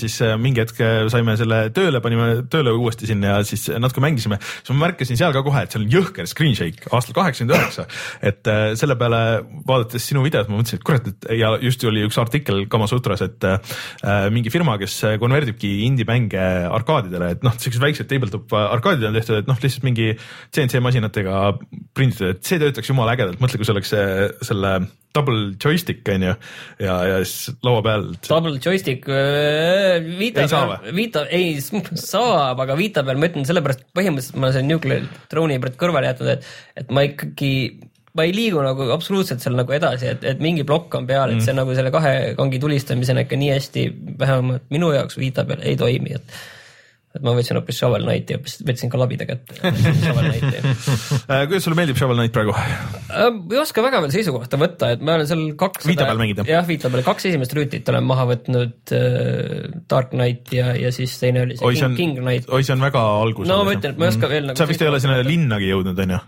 siis äh, mingi hetk saime selle tööle, panime tööle uuesti sinna ja siis natuke mängisime. siis ma märkasin seal ka kohe, et seal on jõhker screen shake aastal kaheksakümmend üheksa. et selle peale vaadates sinu videot, ma mõtlesin, et kurat, et ja just oli üks artikkel Kamasutras, et mingi firma, kes konverdibki indie-mänge arkaadidele, et noh, siuksed väiksed tabletop arkaadid on tehtud, et noh, lihtsalt mingi CNC masinatega prinditud, et see töötaks jumala ägedalt, mõtle, kui see oleks selle double joystick on ju ja, ja siis laua peal. Double joystick äh, Vita peal, Vita, ei saab, aga Vita peal ma ütlen sellepärast põhimõtteliselt ma olen Nuclear Drone'i praegu kõrvale jätnud, et, et ma ikkagi ma ei liigu nagu absoluutselt seal nagu edasi, et, et mingi plokk on peal, et see mm. nagu selle kahe kangi tulistamisena ikka nii hästi, vähemalt minu jaoks Vita peal ei toimi, et et ma võtsin hoopis Shovel Knighti, hoopis võtsin ka labida kätte äh, kuidas sulle meeldib Shovel Knight praegu? Äh, ei oska väga veel seisukohta võtta, et ma olen seal kaks. Vita peal mängid jah? Vita peal kaks esimest rüütit olen maha võtnud äh,, Dark Knight ja, ja siis teine oli see oi, King, on, King Knight. oi, see on väga alguses. no ma ütlen, et ma ei oska mm. veel nagu. sa vist ei ole sinna linnagi jõudnud, on ju?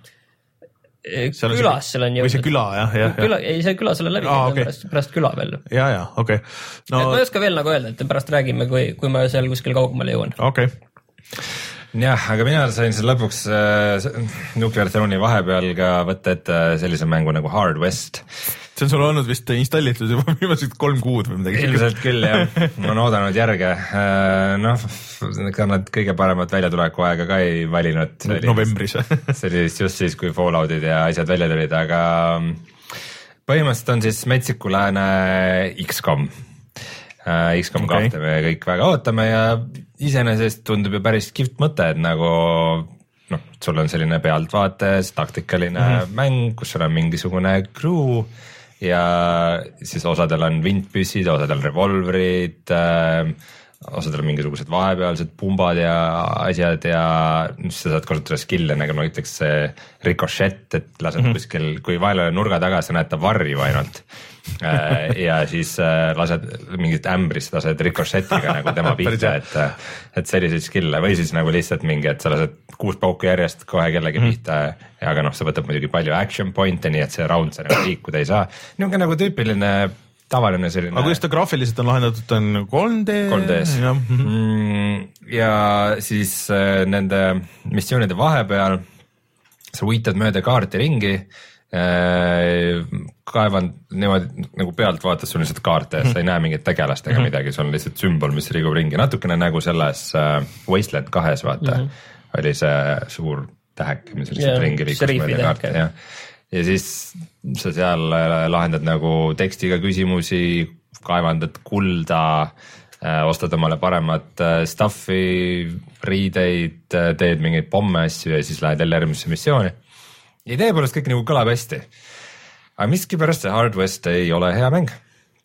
Seal külas seal on jõudnud. või see küla jah, jah. küla, ei see küla seal on läbi ah,, okay. pärast, pärast küla veel. ja, ja okei okay. no.... ma ei oska veel nagu öelda, et pärast räägime, kui, kui ma seal kuskil kaugemale jõuan. okei okay jah, aga mina sain siis lõpuks äh, Nuclear Throne'i vahepeal ka võtta ette sellise mängu nagu Hard West. See on sul olnud vist installitud juba viimased kolm kuud või midagi. ilmselt küll jah, ma olen oodanud järge. Äh, noh, ega nad kõige paremat väljatuleku aega ka ei valinud. novembris see oli vist just siis, kui Falloutid ja asjad välja tulid, aga põhimõtteliselt on siis Metsiku Lääne X-kom äh,. X-kom okay. kahte me kõik väga ootame ja iseenesest tundub ju päris kihvt mõte, et nagu noh, sul on selline pealtvaates taktikaline mm -hmm. mäng, kus sul on mingisugune crew ja siis osadel on vintpüssid, osadel revolvrid äh,, osadel mingisugused vahepealsed pumbad ja asjad ja sa saad kasutada skill'e nagu ma ütleks see rikošett, et lased mm -hmm. kuskil, kui vaenlane nurga taga, sa näed ta varju ainult Äh, ja siis äh, lased mingit ämbrist lased rikošetiga nagu tema pihta, et, et selliseid skill'e või siis nagu lihtsalt mingi, et sa lased kuus pauku järjest kohe kellegi mm. pihta. aga noh, see võtab muidugi palju action point'e, nii et see round sa nagu liikuda ei saa. niisugune nagu tüüpiline tavaline selline. aga kuidas ta graafiliselt on lahendatud, on 3D? 3D-s ja, ja siis äh, nende missioonide vahepeal sa uitad mööda kaarti ringi Äh, kaevan niimoodi nagu pealt vaatad, sul on lihtsalt kaarte ja sa ei näe mingit tegelast ega mm -hmm. midagi, sul on lihtsalt sümbol, mis liigub ringi, natukene nagu selles äh, Wasteland kahes vaata mm, -hmm. oli see suur tähek, mis lihtsalt yeah, ringi liikus mööda kaarte ja, ja siis sa seal äh, lahendad nagu tekstiga küsimusi, kaevandad kulda äh,, ostad omale paremat äh, stuff'i, riideid, teed mingeid pomme asju ja siis lähed jälle järgmisse missiooni idee poolest kõik nagu kõlab hästi. aga miskipärast see Hard West ei ole hea mäng.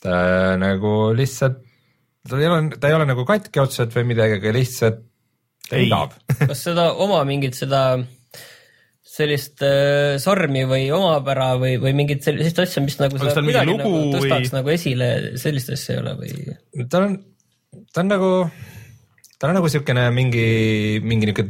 ta nagu lihtsalt, ta ei ole, ta ei ole nagu katki otseselt või midagi, aga lihtsalt heidab. kas seda oma mingit seda sellist äh, sarmi või omapära või, või mingit sellist asja, mis nagu seda kuidagi nagu tõstaks või... nagu esile, sellist asja ei ole või? ta on, ta on nagu, ta on nagu siukene mingi, mingi niuke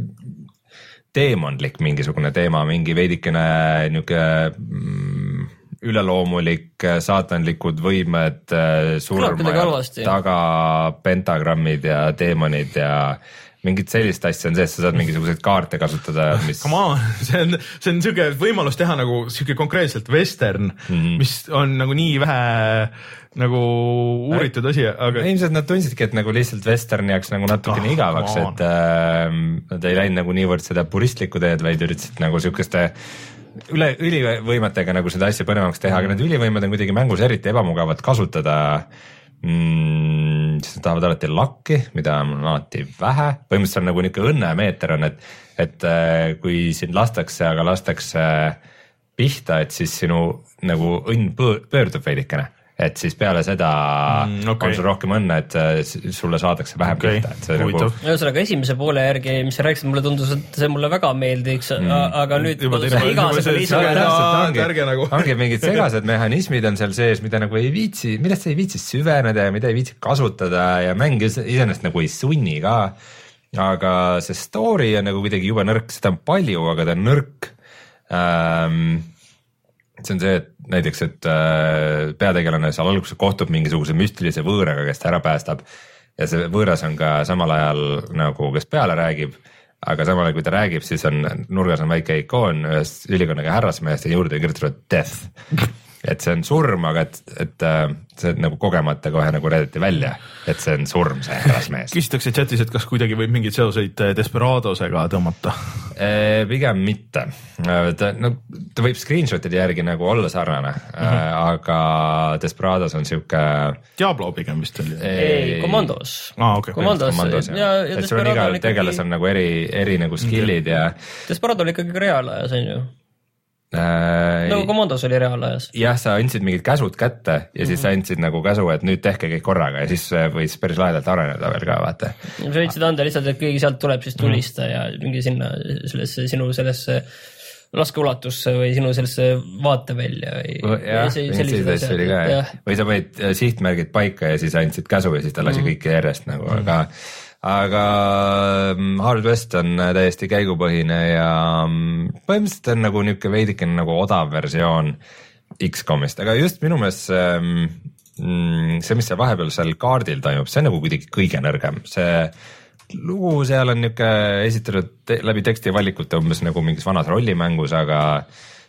teemonlik mingisugune teema, mingi veidikene niuke mm, üleloomulik, saatanlikud võimed, äh, surmajad taga, pentagrammid ja teemonid ja mingit sellist asja on sees, sa saad mingisuguseid kaarte kasutada, mis. Come on, see on, see on siuke võimalus teha nagu siuke konkreetselt western mm, -hmm. mis on nagu nii vähe nagu uuritud asi, aga. ilmselt nad tundsidki, et nagu lihtsalt western jääks nagu natukene oh, igavaks, et äh, nad ei läinud nagu niivõrd seda puristlikku teed, vaid üritasid nagu siukeste üle, ülivõimetega nagu seda asja põnevamaks teha, aga need ülivõimed on kuidagi mängus eriti ebamugavad kasutada mm,. siis nad tahavad alati lakki, mida on alati vähe, põhimõtteliselt on nagu niisugune õnnemeeter on, et, et äh, kui sind lastakse, aga lastakse pihta, et siis sinu nagu õnn pöördub veidikene et siis peale seda Mm, okay. on sul rohkem õnne, et äh, sulle saadakse vähem okay. pihta, et see nagu ühesõnaga esimese poole järgi, mis sa rääkisid, mulle tundus, et see mulle väga meeldiks mm., aga nüüd sa Aa, ongi, nagu- ongi mingid segased mehhanismid on seal sees, mida nagu ei viitsi, millest ei viitsi süveneda ja mida ei viitsi kasutada ja mäng ise- iseenesest nagu ei sunni ka. aga see story on nagu kuidagi jube nõrk, seda on palju, aga ta on nõrk ähm,. See on see, et näiteks, et äh, peategelane seal alguses kohtub mingisuguse müstilise võõraga, kes ta ära päästab ja see võõras on ka samal ajal nagu, kes peale räägib aga samal ajal, kui ta räägib, siis on nurgas on väike ikoon ühest ülikonnaga härrasmehest ja juurde kirjutatud death. et see on surm, aga et, et äh, see nagu kogemata kohe nagu reedeti välja, et see on surm, see härrasmees. küsitakse chatis, et kas kuidagi võib mingeid seoseid äh, Desperadosega tõmmata. pigem mitte, ta no ta võib screenshot'ide järgi nagu olla sarnane mm, Mhm. -hmm. aga Desperados on siuke. Diablo pigem vist oli. ei, Commandos. Aa, okei. Commandos ja, ja et sul on igal on tegelasel ikkagi, nagu eri, eri nagu skill'id ja Desperado oli ikkagi reaalajas on ju, äh, nagu Commandos oli reaalajas. jah, sa andsid mingid käsud kätte ja siis sa andsid nagu käsu, et nüüd tehke kõik korraga ja siis äh, võis päris lahedalt areneda veel ka vaata. sa võid seda anda lihtsalt, et keegi sealt tuleb, siis tulista ja mingi sinna sellesse sinu sellesse laskeulatusse või sinu sellesse vaatevälja või. jah, selliseid asju oli ka jah, või sa panid äh, sihtmärgid paika ja siis andsid käsu ja siis ta lasi kõike järjest nagu, aga aga mm, Hard West on äh, täiesti käigupõhine ja mm, põhimõtteliselt on nagu niisugune veidikene nagu odav versioon X-komist, aga just minu meelest see mm, see, mis seal vahepeal seal kaardil toimub, see on nagu kuidagi kõige nõrgem, see lugu seal on niisugune esitatud läbi tekstivalikute umbes nagu mingis vanas rollimängus, aga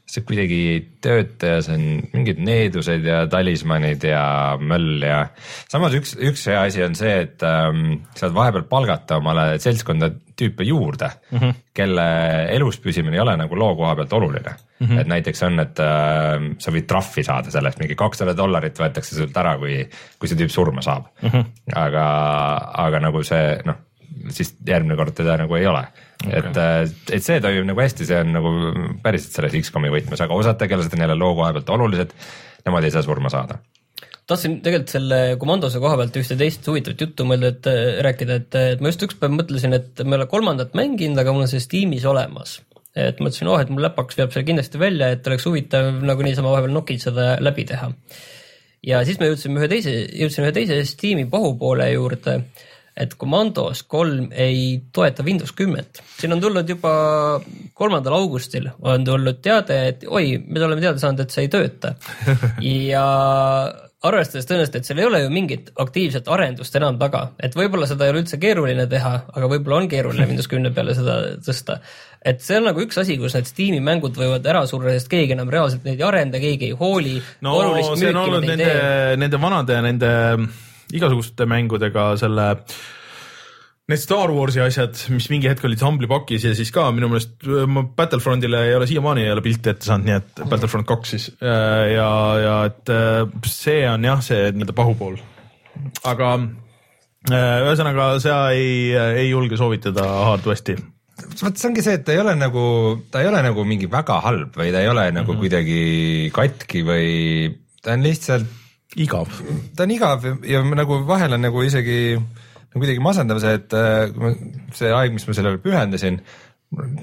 see kuidagi ei tööta ja see on mingid needused ja talismanid ja möll ja samas üks, üks hea asi on see, et ähm, saad vahepeal palgata omale seltskonda tüüpe juurde mm, -hmm. kelle elus püsimine ei ole nagu loo koha pealt oluline mm. -hmm. et näiteks on, et äh, sa võid trahvi saada selle eest, mingi kakssada dollarit võetakse sult ära, kui, kui see tüüp surma saab mm. -hmm. aga, aga nagu see noh, siis järgmine kord teda nagu ei ole okay.. et, et see toimib nagu hästi, see on nagu päriselt selles X-komi võtmes, aga osad tegelased on jälle loo koha pealt olulised, nemad ei saa surma saada. tahtsin tegelikult selle komandose koha pealt ühte teist huvitavat juttu mõelda, et äh, rääkida, et, et ma just üks päev mõtlesin, et ma ei ole kolmandat mänginud, aga mul on see Steamis olemas. et mõtlesin, oh, et mul läpaks veab selle kindlasti välja, et oleks huvitav nagu niisama vahepeal nokitseda läbi teha. ja siis me jõudsime ühe teise, jõudsin ühe teise Steam'i pahupoole juurde, et Commandos kolm ei toeta Windows kümmet. siin on tulnud juba kolmandal augustil on tulnud teade, et oi, me oleme teada saanud, et see ei tööta. ja arvestades tõenäoliselt, et seal ei ole ju mingit aktiivset arendust enam taga, et võib-olla seda ei ole üldse keeruline teha, aga võib-olla on keeruline Windows kümne peale seda tõsta. et see on nagu üks asi, kus need Steam'i mängud võivad ära surra, sest keegi enam reaalselt neid ei arenda, keegi ei hooli. no see on olnud nende, nende vanade, nende igasuguste mängudega selle Need Star Warsi asjad, mis mingi hetk olid samblipakis ja siis ka minu meelest ma Battlefrontile ei ole siiamaani ei ole pilti ette saanud, nii et Battlefront kaks siis äh, ja, ja et äh, see on jah, see nii-öelda pahupool. aga äh, ühesõnaga sa ei, ei julge soovitada Hard Westi. vot see ongi see, et ta ei ole nagu, ta ei ole nagu mingi väga halb või ta ei ole nagu mm -hmm. kuidagi katki või ta on lihtsalt, igav. ta on igav ja, nagu vahel on nagu isegi nagu kuidagi masendav see, et äh, see aeg, mis ma sellele pühendasin,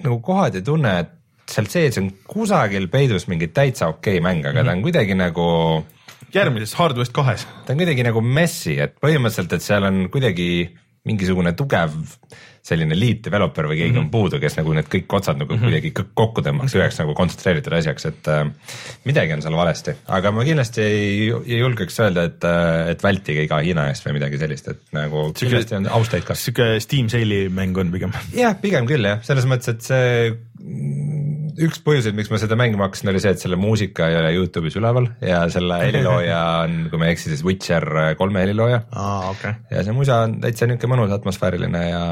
nagu kohati ei tunne, et seal sees on kusagil peidus mingi täitsa okei mäng, aga ta on kuidagi nagu järgmises Hard West kahes. ta on kuidagi nagu messi, et põhimõtteliselt, et seal on kuidagi mingisugune tugev selline lead developer või keegi mm -hmm. on puudu, kes nagu need kõik otsad nagu mm -hmm. kuidagi kokku tõmbaks üheks nagu kontsentreeritud asjaks, et äh, midagi on seal valesti, aga ma kindlasti ei, ei julgeks öelda, et äh,, et vältige iga Hiina eest või midagi sellist, et nagu kindlasti on austajaid ka. sihuke Steam Sale'i mäng on pigem. jah, pigem küll jah, selles mõttes, et see üks põhjuseid, miks ma seda mängima hakkasin, oli see, et selle muusika ei ole Youtube'is üleval ja selle helilooja on, kui ma ei eksi, siis Witcher kolme helilooja okei okay.. ja see musa on täitsa niisugune mõnus atmosfääriline ja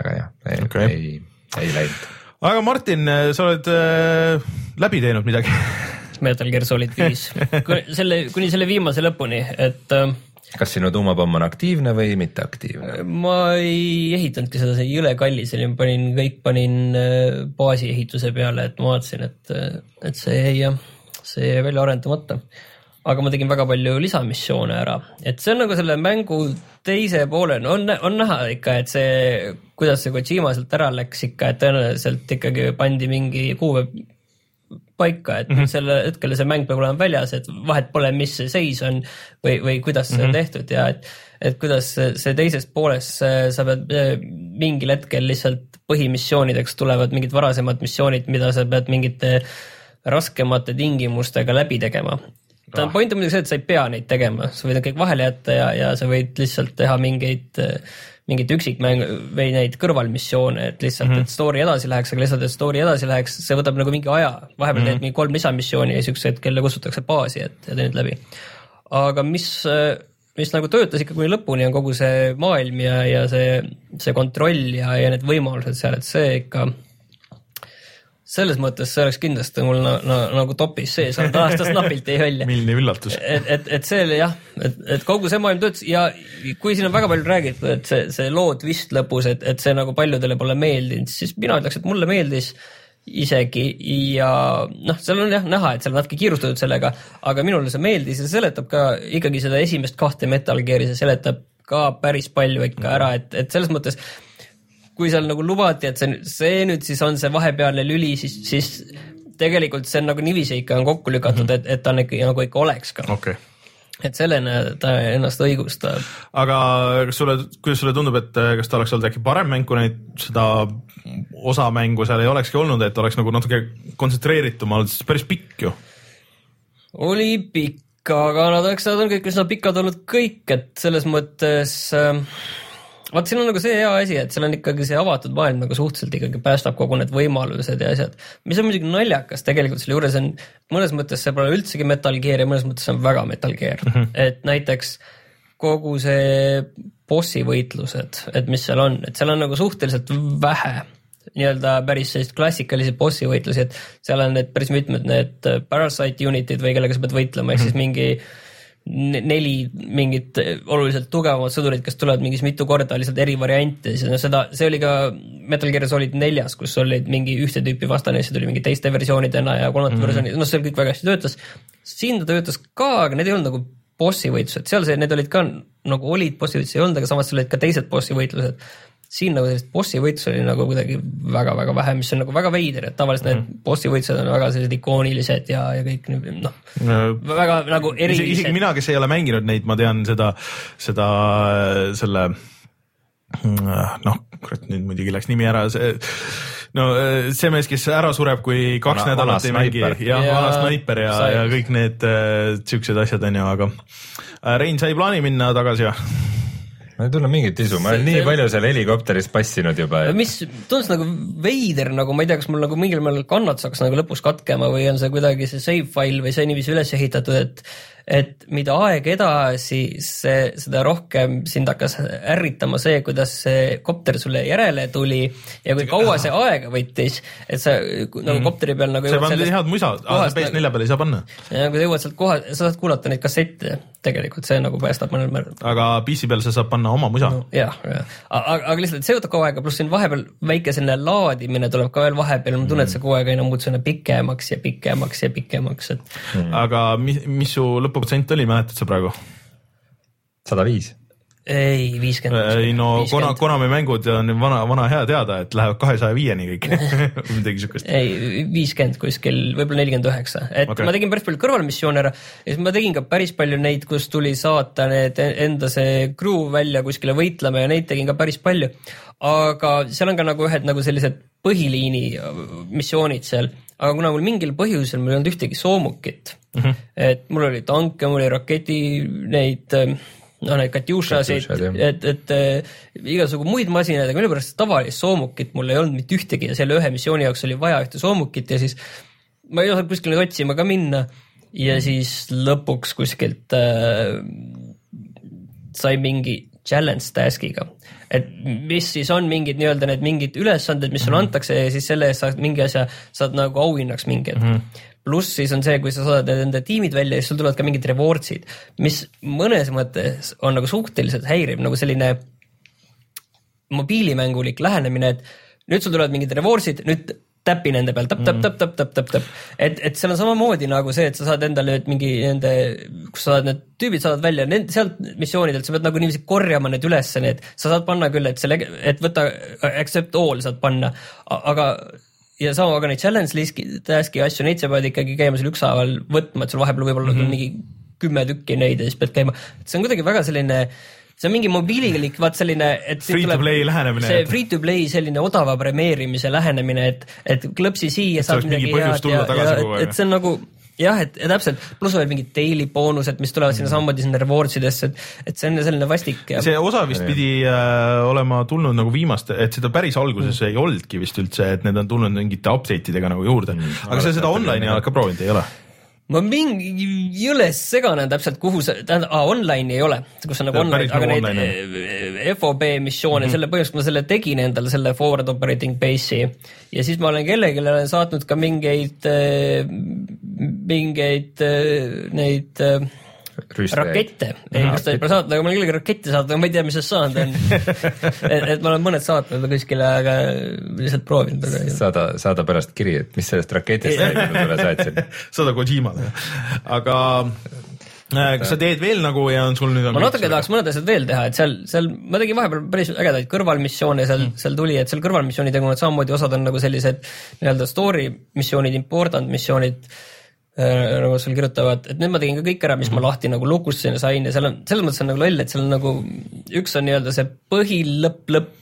aga jah, ei okay., ei, ei läinud. aga Martin, sa oled äh, läbi teinud midagi? Metal Gear Solid viis, selle, kuni selle viimase lõpuni, et äh, kas sinu tuumapomm on aktiivne või mitteaktiivne? ma ei ehitanudki seda, see jõle kallis oli, ma panin kõik panin äh, baasi ehituse peale, et ma vaatasin, et, et see jäi jah, see jäi välja arendamata. aga ma tegin väga palju lisamissioone ära, et see on nagu selle mängu teise poole, on, on näha ikka, et see, kuidas see Kojima sealt ära läks ikka, et tõenäoliselt ikkagi pandi mingi kuupäev paika, et mm -hmm. selle hetkel see mäng peab olema väljas, et vahet pole, mis see seis on või, või kuidas see mm -hmm. on tehtud ja et, et kuidas see teisest poolest sa pead eh, mingil hetkel lihtsalt põhimissioonideks tulevad mingid varasemad missioonid, mida sa pead mingite raskemate tingimustega läbi tegema ta on point on muidugi see, et sa ei pea neid tegema, sa võid need kõik vahele jätta ja, ja sa võid lihtsalt teha mingeid, mingeid üksikmäng või neid kõrvalmissioone, et lihtsalt mm, -hmm. et story edasi läheks, aga lihtsalt, et story edasi läheks, see võtab nagu mingi aja. vahepeal mm -hmm. teed mingi kolm lisamissiooni ja hetk jälle kustutatakse baasi, et ja teed läbi. aga mis, mis nagu töötas ikka kuni lõpuni, on kogu see maailm ja, ja see, see kontroll ja, ja need võimalused seal, et see ikka selles mõttes see oleks kindlasti mul na, na, nagu topis sees, aga ta aastast napilt jäi välja. milline üllatus. et, et, et see oli jah, et, et kogu see maailm töötas ja kui siin on väga palju räägitud, et see, see loo twist lõpus, et, et see nagu paljudele pole meeldinud, siis mina ütleks, et mulle meeldis isegi ja noh, seal on jah näha, et seal natuke kiirustatud sellega, aga minule see meeldis ja seletab ka ikkagi seda esimest kahte Metal Gear'i, see seletab ka päris palju ikka ära, et, et selles mõttes kui seal nagu lubati, et see, see nüüd siis on see vahepealne lüli, siis, siis tegelikult see on nagu niiviisi ikka on kokku lükatud mm, -hmm. et, et ta on ikka nagu ikka oleks ka okay et sellena ta ennast õigustab. aga kas sulle, kuidas sulle tundub, et kas ta oleks olnud äkki parem mäng, kui neid, seda osa mängu seal ei olekski olnud, et oleks nagu natuke kontsentreeritum olnud, sest päris pikk ju. oli pikk, aga nad oleks, nad on kõik üsna pikad olnud kõik, et selles mõttes äh, vaat siin on nagu see hea asi, et seal on ikkagi see avatud maailm nagu suhteliselt ikkagi päästab kogu need võimalused ja asjad. mis on muidugi naljakas tegelikult selle juures on, mõnes mõttes see pole üldsegi Metal Gear ja mõnes mõttes on väga Metal Gear mm, -hmm. et näiteks kogu see bossi võitlused, et mis seal on, et seal on nagu suhteliselt vähe nii-öelda päris selliseid klassikalisi bossi võitlusi, et seal on need päris mitmed need parasite unit'id või kellega sa pead võitlema, ehk siis mhm. mingi neli mingit oluliselt tugevamat sõdurit, kes tulevad mingis mitu korda lihtsalt eri variante, siis no seda, see oli ka Metal Gear Solid neljas, kus olid mingi ühte tüüpi vastane, siis tuli mingi teiste versioonidena ja kolmanda mm -hmm. versiooni, noh, see kõik väga hästi töötas. siin ta töötas ka, aga need ei olnud nagu bossi võitlused, seal see, need olid ka nagu olid bossi võitlused, ei olnud, aga samas olid ka teised bossi võitlused siin nagu sellist bossi võitlust oli nagu kuidagi väga-väga vähe, mis on nagu väga veider, et tavaliselt mm. need bossi võitlused on väga sellised ikoonilised ja, ja kõik noh no, väga nagu erilised. isegi mina, kes ei ole mänginud neid, ma tean seda, seda, selle noh, kurat nüüd muidugi läks nimi ära, see no see mees, kes ära sureb, kui kaks vana, nädalat ei mängi ja vana snaiper ja, ja kõik need äh, siuksed asjad on ju, aga äh, Rein, sa ei plaani minna tagasi või? Ma ei tunne mingit isu, ma olen nii see... palju seal helikopteris passinud juba et.... mis tundus nagu veider, nagu ma ei tea, kas mul nagu mingil määral kannatus hakkas nagu lõpus katkema või on see kuidagi see save file või see niiviisi üles ehitatud, et et mida aeg edasi, see, seda rohkem sind hakkas ärritama see, kuidas see kopter sulle järele tuli ja kui kaua see aega võttis, et sa nagu mm. kopteri peal nagu sa ei pannud head musa, PS4 nagu, peale ei saa panna. ja kui sa jõuad sealt koha, sa saad kuulata neid kassette, tegelikult see nagu päästab mõnel määral. aga PC peal sa saad panna oma musa no,. jah, jah, aga, aga lihtsalt see võtab kaua aega, pluss siin vahepeal väike selline laadimine tuleb ka veel vahepeal, ma tunnen, et see kogu aeg aina muutub selline pikemaks ja pikemaks ja pikemaks, et mm.. aga mis, mis su lõpu protsent oli, mäletad sa praegu? sada viis ei, viiskümmend. ei no Kona, Konami mängud on vana, vana hea teada, et lähevad kahesaja viieni kõik midagi siukest. ei, viiskümmend kuskil, võib-olla nelikümmend üheksa, et okay. ma tegin päris palju kõrvalmissioone ära ja siis ma tegin ka päris palju neid, kus tuli saata need enda see crew välja kuskile võitlema ja neid tegin ka päris palju. aga seal on ka nagu ühed nagu sellised põhiliini missioonid seal, aga kuna mul mingil põhjusel mul ei olnud ühtegi soomukit mm, -hmm. et mul oli tanke, mul oli raketi neid noh, neid Katjušasid, et, et äh, igasugu muid masinaid, aga millegipärast tavalist soomukit mul ei olnud mitte ühtegi ja selle ühe missiooni jaoks oli vaja ühte soomukit ja siis ma ei osanud kuskile otsima ka minna ja siis lõpuks kuskilt äh, sai mingi challenge task'iga, et mis siis on mingid nii-öelda need mingid ülesanded, mis sulle mm -hmm. antakse ja siis selle eest saad mingi asja, saad nagu auhinnaks mingi mm. -hmm pluss siis on see, kui sa saadad enda tiimid välja, siis sul tulevad ka mingid rewards'id, mis mõnes mõttes on nagu suhteliselt häiriv, nagu selline mobiilimängulik lähenemine, et nüüd sul tulevad mingid rewards'id, nüüd täpi nende peal täpp, täpp, täpp, täpp, täpp, täpp, täpp, et, et seal on samamoodi nagu see, et sa saad endale nüüd mingi nende, kus sa saad need tüübid saavad välja, nend-, sealt missioonidelt sa pead nagu niiviisi korjama need ülesse, need, sa saad panna küll, et selle, et võta accept all saad panna, aga ja sama, aga neid challenge list'i, task'i asju, neid sa pead ikkagi käima seal ükshaaval võtma, et sul vahepeal võib-olla mm -hmm. mingi kümme tükki neid ja siis pead käima, see on kuidagi väga selline see on mingi mobiililik, vaat selline, et Free to play lähenemine. see free to play selline odava premeerimise lähenemine, et, et klõpsi siia saad oleks mingi midagi põhjus head tulla ja, tagasi ja kogu aeg. et see on nagu jah, et ja täpselt, pluss veel mingid daily boonused, mis tulevad sinna samamoodi sinna rewards idesse, et, et see on selline vastik ja see osa vist pidi äh, olema tulnud nagu viimaste, et seda päris alguses mm. ei olnudki vist üldse, et need on tulnud mingite update idega nagu juurde mm., aga sa seda online'i oled ka proovinud, ei ole? Ma mingi jõle segane täpselt, kuhu see, tähendab, online'i ei ole, kus on nagu online, päris aga nagu neid online, eh, FOB missioone mm, -hmm. selle põhjusel ma selle tegin endale, selle forward operating base'i ja siis ma olen kellelegi olen saatnud ka mingeid, mingeid eh, neid eh, rakette, ei kas ta ei pole saatnud, aga ma olen kellelegi rakette saatnud, aga ma ei tea, mis sellest saanud on. Et, et ma olen mõned saatnud kuskile, aga lihtsalt proovinud, saada, saada pärast kiri, et mis sellest raketist sai, ma sulle saatsin. saada Kojimale, aga äh, kas sa teed veel nagu ja on sul nüüd on ma natuke tahaks mõned asjad veel teha, et seal, seal ma tegin vahepeal päris ägedaid kõrvalmissioone seal mm., seal tuli, et seal kõrvalmissioonidega on samamoodi osad on nagu sellised nii-öelda story missioonid, important missioonid nagu seal kirjutavad, et need ma tegin ka kõik ära, mis mm. ma lahti nagu lukustasin ja sain ja seal on, selles mõttes on nagu loll, et seal on nagu üks on nii-öelda see põhilõpp, lõpp,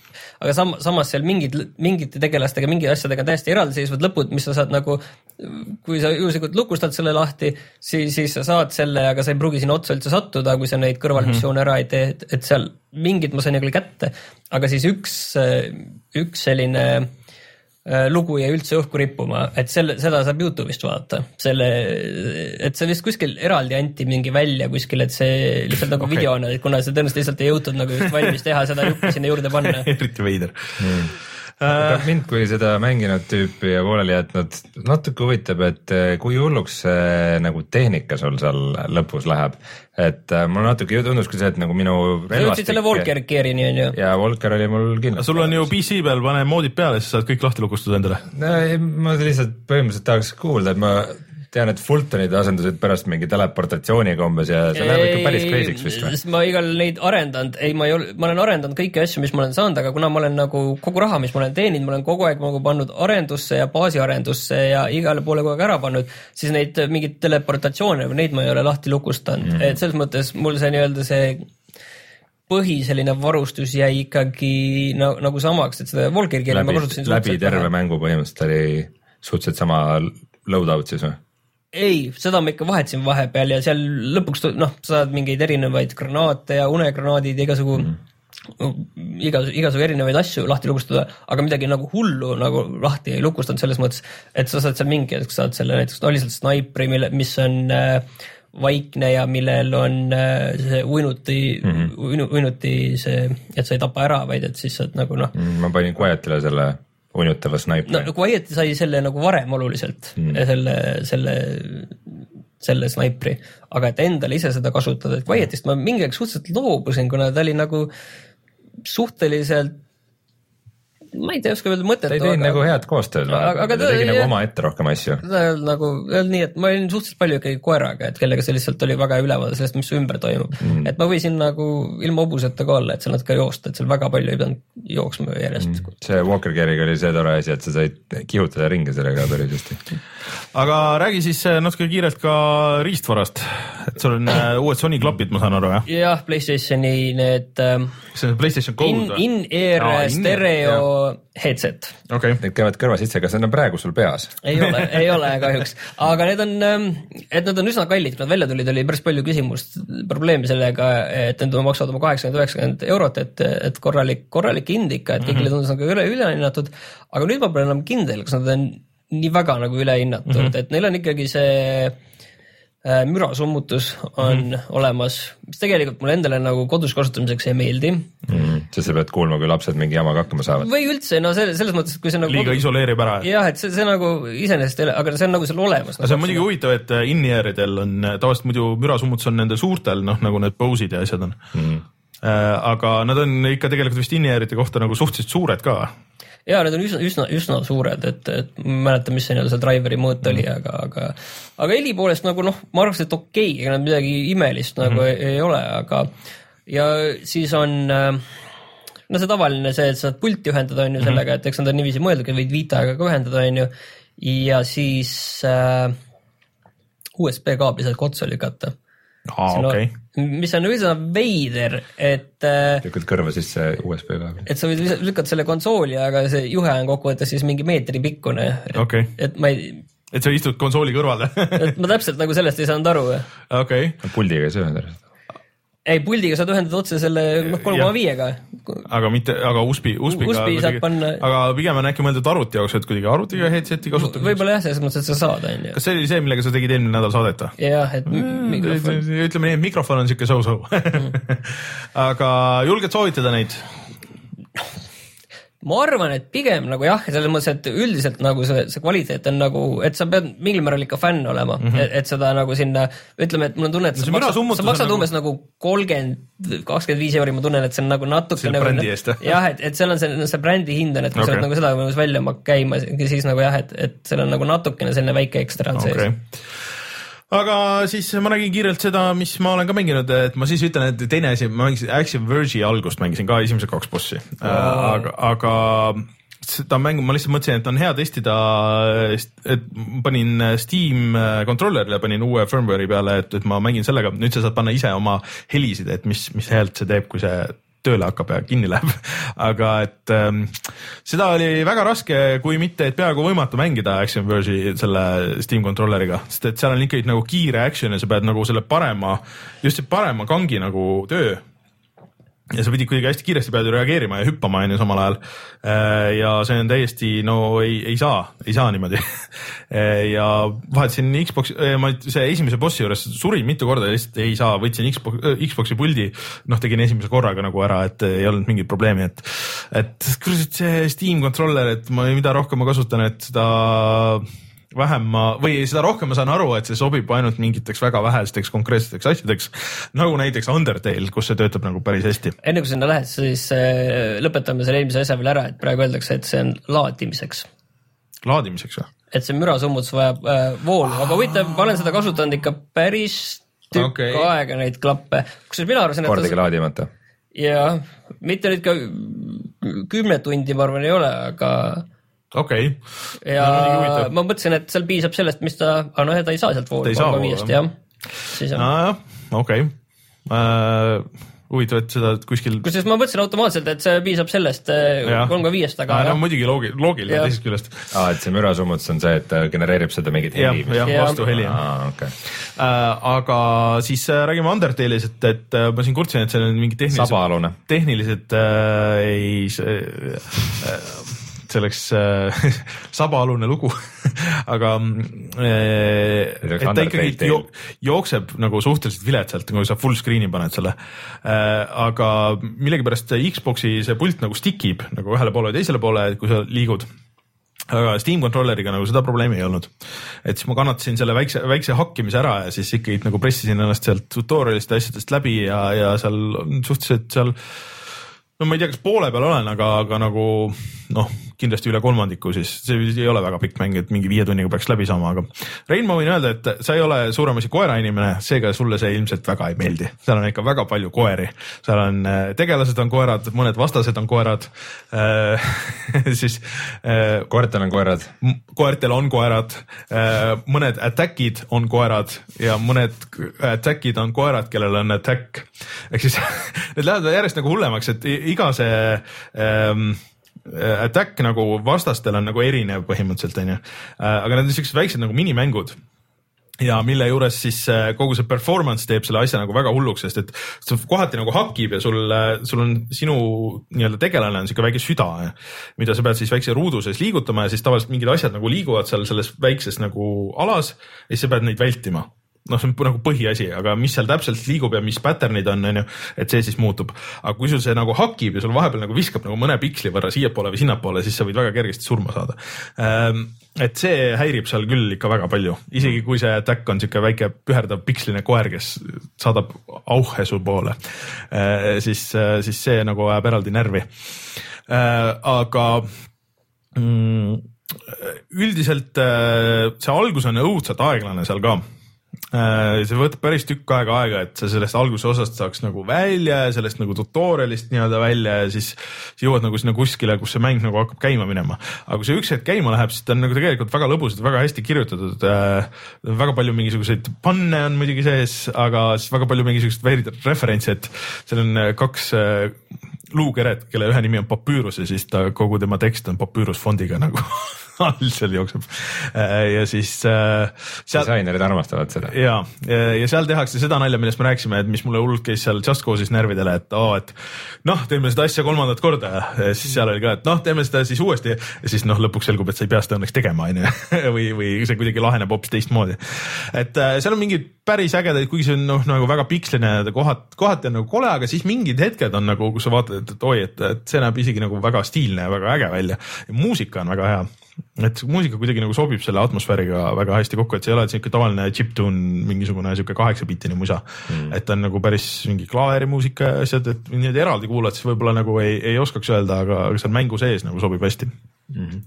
aga sam-, samas seal mingid, mingite tegelastega, mingite asjadega on täiesti eraldiseisvad lõpud, mis sa saad nagu kui sa juhuslikult lukustad selle lahti, siis, siis sa saad selle, aga sa ei pruugi sinna otsa üldse sattuda, kui sa neid kõrvalmissioone ära ei tee, et, et seal mingid ma sain küll kätte, aga siis üks, üks selline äh, lugu jäi üldse õhku rippuma, et selle, seda saab Youtube'ist vaadata, selle, et see vist kuskil eraldi anti mingi välja kuskil, et see lihtsalt nagu okay. videona, et kuna see tõenäoliselt lihtsalt ei jõutud nagu just valmis teha, seda juppi sinna juurde panna. eriti veider aga mind kui seda mänginud tüüpi ja pooleli jätnud natuke huvitab, et eh, kui hulluks see nagu tehnika sul seal lõpus läheb, et eh, mul natuke tundus ka see, et nagu minu sa jõudsid selle Volker Gearini onju. ja Volker oli mul kindlasti. sul on ju PC peal, pane moodid peale, siis saad kõik lahti lukustada endale. ma lihtsalt põhimõtteliselt tahaks kuulda, et ma tean, et Fultonid asendusid pärast mingi teleportatsiooniga umbes ja see läheb ikka päris crazy'ks vist või? ma igal neid arendanud, ei, ma ei ole, ma olen arendanud kõiki asju, mis ma olen saanud, aga kuna ma olen nagu kogu raha, mis ma olen teeninud, ma olen kogu aeg nagu pannud arendusse ja baasiarendusse ja igale poole kogu aeg ära pannud, siis neid mingeid teleportatsioone või neid ma ei ole lahti lukustanud mm., et selles mõttes mul see nii-öelda see põhi selline varustus jäi ikkagi nagu, nagu samaks, et seda Volkeri keele ma kasutasin, läbi terve mängu põhimõtteliselt oli suhteliselt sama loadout siis või? ei, seda ma ikka vahetasin vahepeal ja seal lõpuks noh, sa saad mingeid erinevaid granaate ja unegranaadid ja igasugu mm. iga, igasugu erinevaid asju lahti lukustada, aga midagi nagu hullu nagu lahti ei lukustanud selles mõttes, et sa saad seal mingi hetk saad selle näiteks no lihtsalt snaipri, mille, mis on äh, vaikne ja millel on äh, see uinuti mm, Mhm. -hmm. uinu, uinuti see, et sa ei tapa ära, vaid et siis saad nagu noh, Mm, ma panin Quietile selle unutava snaipri no Quiet sai selle nagu varem oluliselt mm., selle, selle, selle snaipri, aga et endale ise seda kasutada, et Quietist ma mingi aeg suhteliselt loobusin, kuna ta oli nagu suhteliselt, ma ei tea, oska öelda mõtet. ta ei teinud nagu head koostööd, Aga- aga ta tegi nagu omaette rohkem asju. ta nagu, nii, et ma olin suhteliselt palju ikkagi koeraga, et kellega see lihtsalt oli väga ülevaade sellest, mis su ümber toimub mm.. et ma võisin nagu ilma hobuseta ka olla, et seal natuke joosta, et seal väga palju ei pidanud jooksma järjest mm.. see Walker Geariga oli see tore asi, et sa said kihutada ringi sellega päris hästi. aga räägi siis äh, natuke kiirelt ka riistvarast, et sul on äh, uued Sony klapid, ma saan aru jah? jah, Playstationi need ähm, see on PlayStation in Gold, või? in-ear in-ear, stereo headset. okei, Need käivad kõrva sisse, kas need on praegu sul peas? ei ole, ei ole kahjuks, aga need on, et nad on üsna kallid, kui nad välja tulid, oli päris palju küsimust, probleeme sellega, et need maksavad oma kaheksakümmend, üheksakümmend eurot, et, et korralik, korralik hind ikka, et kõigile Mhm. tundus nagu üle, ülehinnatud. aga nüüd ma pole enam kindel, kas nad on nii väga nagu ülehinnatud mm. -hmm. et neil on ikkagi see mürasummutus on mm -hmm. olemas, mis tegelikult mulle endale nagu kodus kasutamiseks ei meeldi Mm, sest sa pead kuulma, kui lapsed mingi jamaga hakkama saavad. või üldse no selles, selles mõttes, et kui see nagu liiga isoleerib ära. jah, et see, see nagu iseenesest ei ole, aga see on nagu seal olemas. aga see on muidugi huvitav, et äh, in-ear'idel on äh, tavaliselt muidu mürasummutus on nendel suurtel, noh nagu need Bose'id ja asjad on Mm. äh,. aga nad on ikka tegelikult vist in-ear'ide kohta nagu suhteliselt suured ka. Ja need on üsna, üsna, üsna suured, et, et ma ei mäleta, mis see nii-öelda see driver'i mõõt oli mm, -hmm. aga, aga, aga heli poolest nagu noh, ma arvaks, et okei okay,, ega nad midagi imelist nagu mm -hmm. ei, ei ole, aga ja siis on äh, no see tavaline see, et saad pulti ühendada, on ju sellega, et eks nad on niiviisi mõeldudki, võid Vitaga ka ühendada, on ju. ja siis äh, USB kaabli saad ka otsa lükata aa, okei. mis on üsna veider, et äh, lükkad kõrva sisse USB kaabli. et sa võid lükata selle konsooli, aga see juhe on kokkuvõttes siis mingi meetri pikkune. Okay. et ma ei et sa istud konsooli kõrval et ma täpselt nagu sellest ei saanud aru. okei okay.. puldiga ei saa ühendada ei, puldiga saad ühendada otse selle kolm koma viiega. aga mitte, aga USB, USB-ga. USB saab panna. aga pigem on äkki mõeldud arvuti jaoks, et kuidagi arvutiga headset'i kasutada. võib-olla jah, selles mõttes, et sa saad, on ju. kas see oli see, millega sa tegid eelmine nädal saadet või? jah, et mikrofon. ütleme nii, et mikrofon on siuke so-so aga julged soovitada neid? ma arvan, et pigem nagu jah, selles mõttes, et üldiselt nagu see, see kvaliteet on nagu, et sa pead mingil määral ikka fänn olema mm, -hmm. et, et seda nagu sinna, ütleme, et mul on tunne, et no, sa maksad, sa maksad nagu... umbes nagu kolmkümmend, kakskümmend viis euri, ma tunnen, et see on nagu natuke selle nagu, jah, et, et seal on see, see brändi hind on, et kui okay. sa oled nagu seda võimalus välja käima, siis nagu jah, et, et seal on nagu natukene selline väike ekstra on okay. sees aga siis ma nägin kiirelt seda, mis ma olen ka mänginud, et ma siis ütlen, et teine asi, ma mängisin Action Verge'i algust mängisin ka esimesed kaks bossi oh., aga, aga seda mängu ma lihtsalt mõtlesin, et on hea testida, et panin Steam controller'ile, panin uue firmware'i peale, et, et ma mängin sellega, nüüd sa saad panna ise oma helisid, et mis, mis häält see teeb, kui see tööle hakkab ja kinni läheb. Aga et ähm, seda oli väga raske, kui mitte, et peaaegu võimatu mängida Action Verge'i selle Steam controller'iga, sest et seal on ikkagi nagu kiire action ja sa pead nagu selle parema, just see parema kangi nagu töö ja sa pidid kuidagi hästi kiiresti pead reageerima ja hüppama on ju samal ajal. Äh, ja see on täiesti, no ei, ei saa, ei saa niimoodi äh, ja vahetasin Xbox, äh, ma see esimese bossi juures surin mitu korda ja lihtsalt ei saa, võtsin Xbox, Xbox'i puldi, noh, tegin esimese korraga nagu ära, et ei olnud mingit probleemi, et, et kurat, see Steam controller, et ma, mida rohkem ma kasutan, et seda vähem ma või seda rohkem ma saan aru, et see sobib ainult mingiteks väga vähesteks konkreetseteks asjadeks. nagu näiteks Undertale, kus see töötab nagu päris hästi. enne kui sinna lähed, siis äh, lõpetame selle eelmise asja veel ära, et praegu öeldakse, et see on laadimiseks. laadimiseks või? et see mürasummutus vajab äh, voolu, aga huvitav, ma olen seda kasutanud ikka päris tükk okay. aega, neid klappe. kusjuures mina arvasin, et kordagi ta... laadimata? jah, mitte nüüd ka kümne tundi, ma arvan, ei ole, aga okei okay.. ja no, ma mõtlesin, et seal piisab sellest, mis ta, aga noh, ta ei saa sealt voolu kolm viiest jah. siis on. okei äh, huvitav, et seda kuskil. kusjuures ma mõtlesin automaatselt, et see piisab sellest äh, kolm koma viiest, aga. no muidugi loogi-, loogiline teisest küljest. aa, et see mürasummutus on see, et ta genereerib seda mingit heli. jah, jah, vastuheli. Okay. Äh, aga siis äh, räägime Undertale'is, et, et äh, ma siin kurtsin, et seal on mingid tehnilised, tehnilised äh, ei äh, see oleks äh, sabaalune lugu aga äh, et ta ikkagi jo jookseb nagu suhteliselt viletsalt, kui sa full screen'i paned selle äh,. aga millegipärast Xbox'i see pult nagu stick ib nagu ühele poole ja teisele poole, kui sa liigud aga Steam controller'iga nagu seda probleemi ei olnud. et siis ma kannatasin selle väikse, väikse hakkimise ära ja siis ikkagi nagu pressisin ennast sealt tutorial'ist ja asjadest läbi ja, ja seal suhteliselt seal no ma ei tea, kas poole peal olen, aga, aga nagu noh, kindlasti üle kolmandiku, siis see ei ole väga pikk mäng, et mingi viie tunniga peaks läbi saama, aga Rein, ma võin öelda, et sa ei ole suuremasi koerainimene, seega sulle see ilmselt väga ei meeldi. seal on ikka väga palju koeri, seal on äh, tegelased on koerad, mõned vastased on koerad äh,. siis äh,. koertel on koerad. koertel on koerad mõned attack'id on koerad ja mõned attack'id on koerad, kellel on attack. ehk siis need lähevad järjest nagu hullemaks, et iga see ähm, Äh, attack nagu vastastel on nagu erinev põhimõtteliselt onju, äh, aga need on siuksed väiksed nagu minimängud. Ja mille juures siis äh, kogu see performance teeb selle asja nagu väga hulluks, sest et see kohati nagu hakib ja sul, sul on sinu nii-öelda tegelane on siuke väike süda, mida sa pead siis väikse ruudu sees liigutama ja siis tavaliselt mingid asjad nagu liiguvad seal selles väikses nagu alas ja siis sa pead neid vältima noh, see on nagu põhiasi, aga mis seal täpselt liigub ja mis pattern'id on, on ju, et see siis muutub. aga kui sul see nagu hakib ja sul vahepeal nagu viskab nagu mõne piksli võrra siiapoole või sinnapoole, siis sa võid väga kergesti surma saada ähm, et see häirib seal küll ikka väga palju, isegi kui see attack on sihuke väike püherdav piksline koer, kes saadab auhe su poole, äh, siis, äh, siis see nagu ajab eraldi närvi. Äh, aga mm, üldiselt see algus on õudselt aeglane seal ka see võtab päris tükk aega aega, et sa sellest alguse osast saaks nagu välja ja sellest nagu tutorial'ist nii-öelda välja ja siis jõuad nagu sinna kuskile, kus see mäng nagu hakkab käima minema. aga kui see üks hetk käima läheb, siis ta on nagu tegelikult väga lõbus, väga hästi kirjutatud äh,. väga palju mingisuguseid panne on muidugi sees, aga siis väga palju mingisuguseid veeridaid referentse, et seal on äh, kaks äh, luukeret, kelle ühe nimi on Papyrus ja siis ta, kogu tema tekst on Papyrus fondiga nagu all seal jookseb. Äh, ja siis äh,. disainerid armastavad seda. ja, ja seal tehakse seda nalja, millest me rääkisime, et mis mulle hullult käis seal Just Cause'is närvidele, et oo oh,, et noh, teeme seda asja kolmandat korda ja siis seal oli ka, et noh, teeme seda siis uuesti ja siis noh, lõpuks selgub, et sa ei pea seda õnneks tegema, onju. või, või see kuidagi laheneb hoopis teistmoodi. et äh, seal on mingid päris ägedaid, kuigi see on noh, nagu väga piksline, kohat, kohati on nagu kole, aga siis mingid hetked on nagu, kus sa vaatad, et, et oi, et, et see näeb isegi nagu väga stiilne ja väga äge välja. muusika on väga hea et muusika kuidagi nagu sobib selle atmosfääriga väga hästi kokku, et see ei ole siuke tavaline chiptune, mingisugune siuke kaheksapitine musa. Mm.. et ta on nagu päris mingi klaaverimuusika ja asjad, et niimoodi eraldi kuulad, siis võib-olla nagu ei, ei oskaks öelda, aga, aga seal mängu sees nagu sobib hästi Mm -hmm.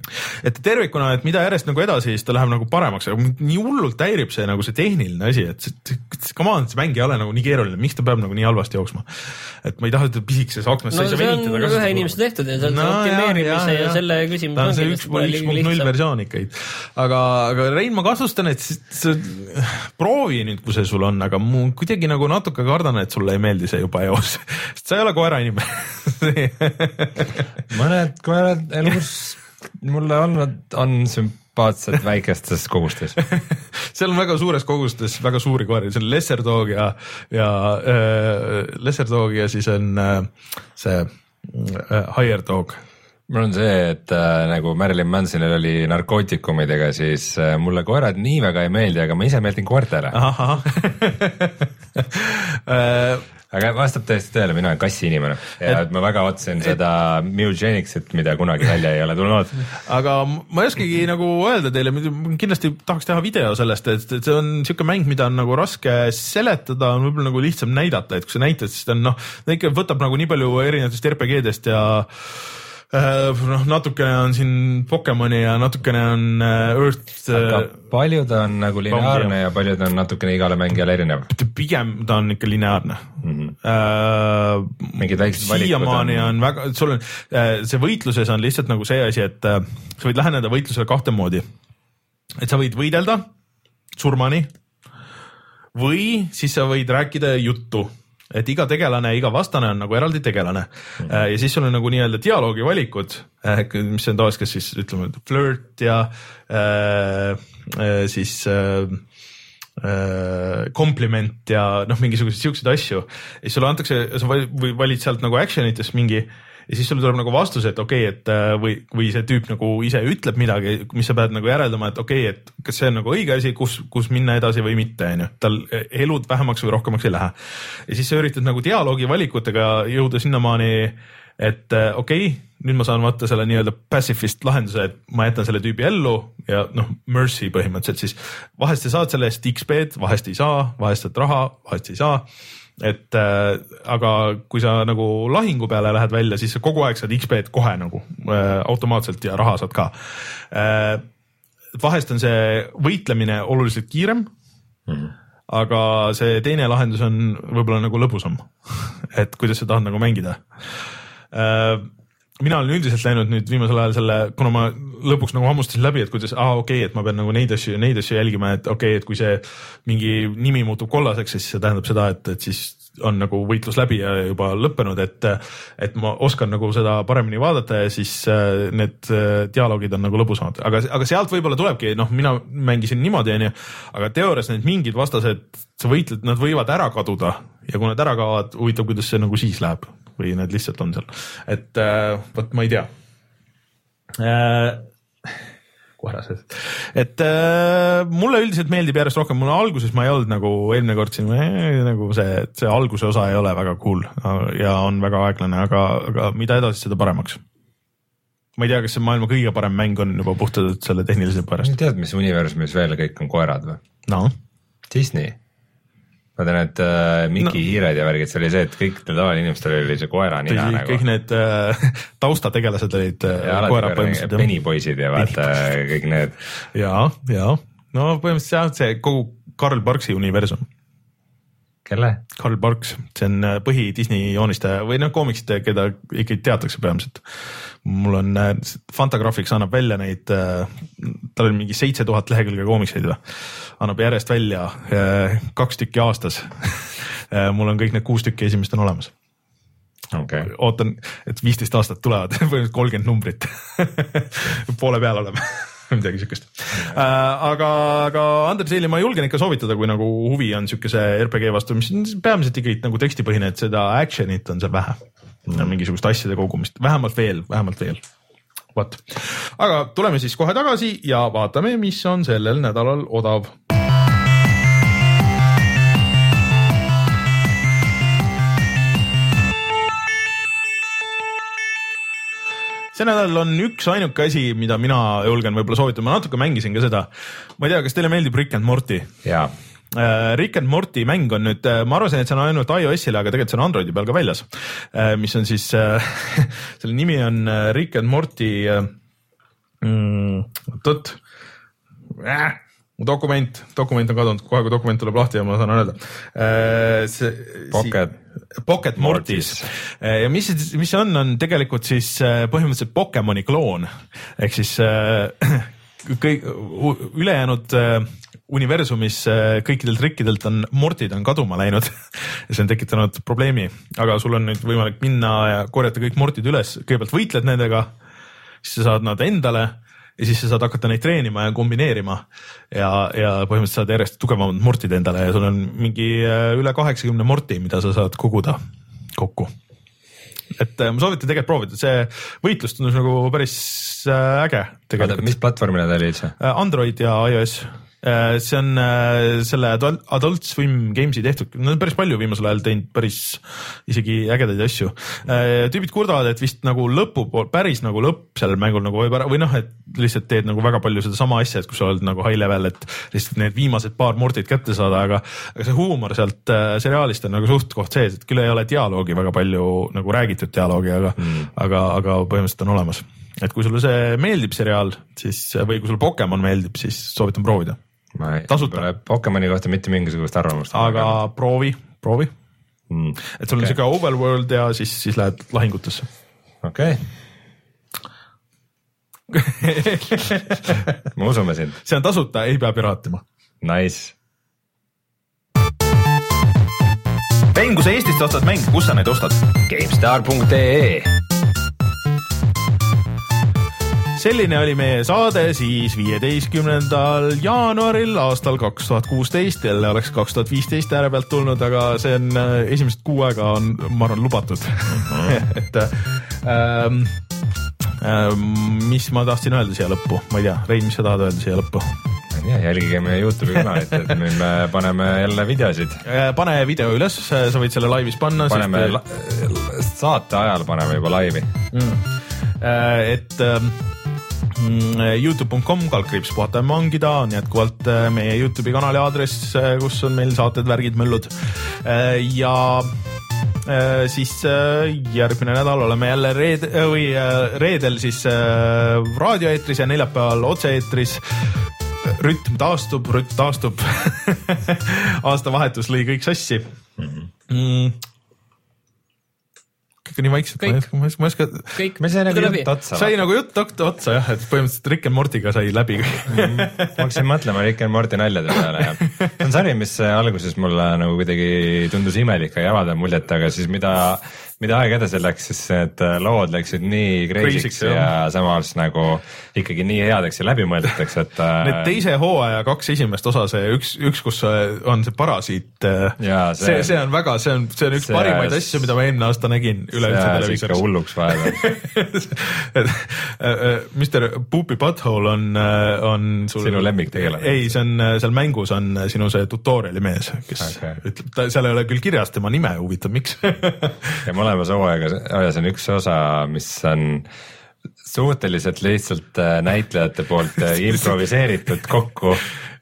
et tervikuna, et mida järjest nagu edasi, siis ta läheb nagu paremaks, aga nii hullult häirib see nagu see tehniline asi, et come on, see mäng ei ole nagu nii keeruline, miks ta peab nagu nii halvasti jooksma. et ma ei taha ütelda pisikeses aknas no,. see on ühe inimese tehtud ja see on no, optimeerimise ja, ja selle küsimus. ta on see üks kuni üks punkt null versioon ikkagi. aga, aga Rein, ma kahtlustan, et sa proovi nüüd, kui see sul on, aga mu kuidagi nagu natuke kardan, et sulle ei meeldi see juba eos, sest sa ei ole koerainimene mõned koerad elus mulle olnud, on sümpaatsed väikestes kogustes. Seal on väga suures kogustes väga suuri koeri, see on lesser dog ja, ja äh, lesser dog ja siis on äh, see äh, higher dog. Mul on see, et äh, nagu Marilyn Mansonil oli narkootikumidega, siis äh, mulle koerad nii väga ei meeldi, aga ma ise meeldin koertele aga vastab täiesti tõele, mina olen kassiinimene ja et ma väga ootasin seda Mewgenicsit, mida kunagi välja ei ole tulnud. aga ma ei oskagi nagu öelda teile, kindlasti tahaks teha video sellest, et see on niisugune mäng, mida on nagu raske seletada, on võib-olla nagu lihtsam näidata, et kui sa näitad, siis ta on noh, ta ikka võtab nagu nii palju erinevatest RPG-dest ja noh, natukene on siin Pokemoni ja natukene on äh, Earth. aga äh, paljud on nagu lineaarne ja paljud on natukene igale mängijale erinev? pigem ta on ikka lineaarne mm. -hmm. Uh, mingid väiksed valikud siiamaani on... on väga, sul on, see võitluses on lihtsalt nagu see asi, et sa võid läheneda võitlusele kahte moodi. et sa võid võidelda surmani või siis sa võid rääkida juttu et iga tegelane, iga vastane on nagu eraldi tegelane mm. -hmm. ja siis sul on nagu nii-öelda dialoogi valikud, äh, mis on tavaliselt, kas siis ütleme flirt ja äh, äh, siis äh, kompliment ja noh, mingisuguseid siukseid asju ja siis sulle antakse, sa valid sealt nagu action itest mingi äh, ja siis sul tuleb nagu vastus, et okei okay,, et äh, või, või see tüüp nagu ise ütleb midagi, mis sa pead nagu järeldama, et okei okay,, et kas see on nagu õige asi, kus, kus minna edasi või mitte, on ju. tal elud vähemaks või rohkemaks ei lähe. ja siis sa üritad nagu dialoogi valikutega jõuda sinnamaani, et äh, okei okay,, nüüd ma saan võtta selle nii-öelda pacifist lahenduse, et ma jätan selle tüübi ellu ja noh, mercy põhimõtteliselt siis vahest sa saad selle eest XP-d, vahest ei saa, vahest saad raha, vahest ei saa et äh, aga kui sa nagu lahingu peale lähed välja, siis sa kogu aeg saad XP-d kohe nagu äh, automaatselt ja raha saad ka äh,. vahest on see võitlemine oluliselt kiirem mm. -hmm aga see teine lahendus on võib-olla nagu lõbusam et kuidas sa tahad nagu mängida äh, mina olen üldiselt läinud nüüd viimasel ajal selle, kuna ma lõpuks nagu hammustasin läbi, et kuidas, aa okei okay,, et ma pean nagu neid asju ja neid asju jälgima, et okei okay,, et kui see mingi nimi muutub kollaseks, siis see tähendab seda, et, et siis on nagu võitlus läbi ja juba lõppenud, et, et ma oskan nagu seda paremini vaadata ja siis äh, need äh, dialoogid on nagu lõbusamad, aga, aga sealt võib-olla tulebki, noh, mina mängisin niimoodi, onju, aga teoorias need mingid vastased, sa võitled, nad võivad ära kaduda ja kui nad ära kaovad, huvitav, kuidas see nagu siis läheb või need lihtsalt on seal, et äh, vot ma ei tea äh, koerased, et äh, mulle üldiselt meeldib järjest rohkem, mulle alguses ma ei olnud nagu eelmine kord siin äh, nagu see, see alguse osa ei ole väga cool ja on väga aeglane, aga, aga mida edasi, seda paremaks ma ei tea, kas see maailma kõige parem mäng on juba puhtalt selle tehnilise pärast. tead, mis universumis veel kõik on koerad või? no Disney tean, et äh, Miki no. hiired ja värgid, see oli see, et kõik tavalinimestel oli see koera nina nagu kõik. need äh, taustategelased olid äh, koera- põhimõtteliselt. penipoisid ja vaata kõik need. ja, ja no põhimõtteliselt jah, see kogu Karl Barksi universum. kelle? Karl Barks, see on äh, põhi Disney joonistaja või noh, koomiksite, keda ikkagi teatakse peamiselt. mul on äh, Fantagraphics annab välja neid, tal oli mingi seitse tuhat lehekülge koomikseid või, annab järjest välja äh, kaks tükki aastas. mul on kõik need kuus tükki esimest on olemas, okay., ootan, et viisteist aastat tulevad, põhimõtteliselt kolmkümmend numbrit. poole peal oleme midagi siukest äh,. aga, aga Undertale'i ma julgen ikka soovitada, kui nagu huvi on siukese RPG vastu, mis on peamiselt ikkagi nagu tekstipõhine, et seda action'it on seal vähe mm.. mingisugust asjade kogumist, vähemalt veel, vähemalt veel. vot, aga tuleme siis kohe tagasi ja vaatame, mis on sellel nädalal odav see nädal on üks ainuke asi, mida mina julgen võib-olla soovitada, ma natuke mängisin ka seda. ma ei tea, kas teile meeldib Rick and Morty? ja Rick and Morty mäng on nüüd, ma arvasin, et see on ainult iOS-ile, aga tegelikult see on Androidi peal ka väljas. mis on siis, selle nimi on äh, Rick and Morty mm,, oot-oot äh,, mu dokument, dokument on kadunud, kohe kui dokument tuleb lahti ja ma saan öelda. see Pocket. Pocket Mortis. Ja mis, mis see on, on tegelikult siis äh, põhimõtteliselt Pokemoni kloon. Ehk siis äh, kõik ülejäänud äh, universumis äh, kõikidelt rikkidelt on Mortid on kaduma läinud ja see on tekitanud probleemi, aga sul on nüüd võimalik minna ja korjata kõik Mortid üles, kõigepealt võitled nendega, siis sa saad nad endale ja siis sa saad hakata neid treenima ja kombineerima. Ja, ja põhimõtteliselt saad järjest tugevamad mortid endale ja sul on mingi äh, üle kaheksakümne morti, mida sa saad koguda kokku. et äh, ma soovitan tegelikult proovida, see võitlus tundus nagu päris äge oota, mis platvormile ta oli üldse? Android ja iOS, see on äh, selle Adult- Swim Games'i tehtud, nad on päris palju viimasel ajal teinud päris isegi ägedaid asju. tüübid kurdavad, et vist nagu lõpupool, päris nagu lõpp sellel mängul nagu võib ära või noh, et lihtsalt teed nagu väga palju sedasama asja, et kui sa oled nagu high level, et lihtsalt need viimased paar mordid kätte saada, aga aga see huumor sealt äh, seriaalist on nagu suht-koht sees, et küll ei ole dialoogi väga palju nagu räägitud dialoogi, aga mm., aga, aga põhimõtteliselt on olemas et kui sulle see meeldib seriaal, siis või kui sulle Pokemon meeldib, siis soovitan proovida, ma ei, Tasuta. pole Pokemoni kohta mitte mingisugust arvamust. aga proovi, proovi, mm. et sul on Okei. siuke overworld ja siis, siis lähed lahingutesse. okei me usume sind, see on tasuta, ei pea piraatima. nice. Rein, kui sa Eestist ostad mänge, kus sa neid ostad? GameStar.ee selline oli meie saade siis viieteistkümnendal jaanuaril aastal kaks tuhat kuusteist, jälle oleks kaks tuhat viisteist ääre pealt tulnud, aga see on äh, esimesed kuu aega on, ma arvan, lubatud et ähm, ähm, mis ma tahtsin öelda siia lõppu, ma ei tea, Rein, mis sa tahad öelda siia lõppu? ma ei tea, jälgige meie Youtube'i kanalit, et nüüd me paneme jälle videosid, Äh, pane video üles, sa võid selle laivis panna. paneme la- saate ajal paneme juba laivi. Äh, et ähm, mm, Youtube.com kaldkriips puhata ja mangida on jätkuvalt äh, meie Youtube'i kanali aadress, kus on meil saated, värgid, möllud ja siis järgmine nädal oleme jälle reed- või reedel siis raadioeetris ja neljapäeval otse-eetris rütm taastub, rütm taastub. aastavahetus lõi kõik sassi mm.. kõik on nii vaikselt, ma ei Kõik. oska, ma ei oska, kõik me sai nagu jutt otsa. sai nagu jutt ot- otsa jah, et põhimõtteliselt Rick and Morty'ga sai läbi kõik. ma hakkasin mõtlema Rick and Morty naljade peale ja see on sari, mis alguses mulle nagu kuidagi tundus imelik ja avaldanud muljet, aga siis mida, mida aeg edasi läks, siis need lood läksid nii Crazy'ks, crazy'ks jah. ja samas nagu ikkagi nii headeks ja läbimõelduteks, et Need äh, teise hooaja kaks esimest osa, see üks, üks, kus on see parasiit. Jaa, see, see- see on väga, see on, see on üks see- parimaid asju, mida ma eelmine aasta nägin üleüldse televiisoris. hulluks vahepeal. Mr Poopy Butthole on, on sul. Sinu lemmiktegelane. ei, see on seal mängus on sinu see tutorial'i mees, kes okay. ütleb, ta seal ei ole küll kirjas tema nime, huvitav, miks ja mõlemas hooaega, ajas on üks osa, mis on suhteliselt lihtsalt äh, näitlejate poolt äh, improviseeritud kokku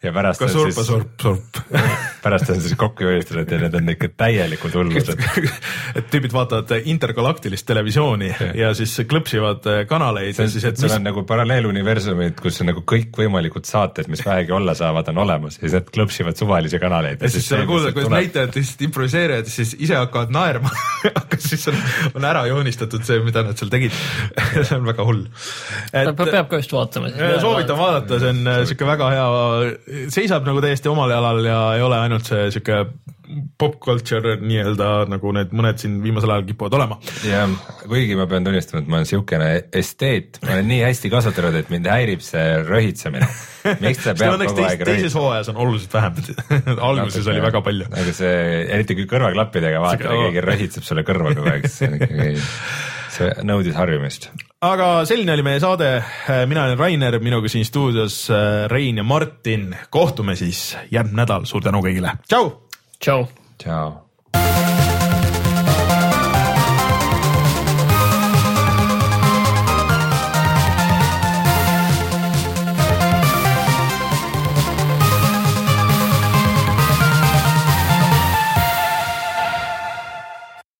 ja pärast ka siis surp, surp. pärast on siis kokku joonistatud ja need on ikka täielikud hullused. et tüübid vaatavad intergalaktilist televisiooni ja, ja siis klõpsivad äh, kanaleid see on, siis, et seal mis on nagu paralleeluniversumid, kus on nagu kõikvõimalikud saated, mis vähegi olla saavad, on olemas ja siis nad klõpsivad suvalisi kanaleid. ja siis sa kuuled, kuidas näitlejad lihtsalt improviseerivad ja siis ise hakkavad naerma aga siis on, on ära joonistatud see, mida nad seal tegid. see on väga hull. ta peab ka just vaatama. soovitan vaadata, see on äh, sihuke väga hea, seisab nagu täiesti omal jalal ja ei ole ainult see sihuke pop culture nii-öelda nagu need mõned siin viimasel ajal kipuvad olema. ja kuigi ma pean tunnistama, et ma olen siukene esteet, ma olen nii hästi kasvatatud, et mind häirib see röhitsemine. miks ta peab kogu teis, aeg teises röhitsema? hooajas on oluliselt vähem. alguses oli väga palju. aga see, eriti kui kõrvaklappidega vaatad ja keegi röhitseb sulle kõrva kogu aeg, see on ikkagi, see nõudis harjumist. Aga selline oli meie saade, mina olen Rainer, minuga siin stuudios äh, Rein ja Martin, kohtume siis järgmine nädal, suur tänu kõigile, tšau. tšau. tšau.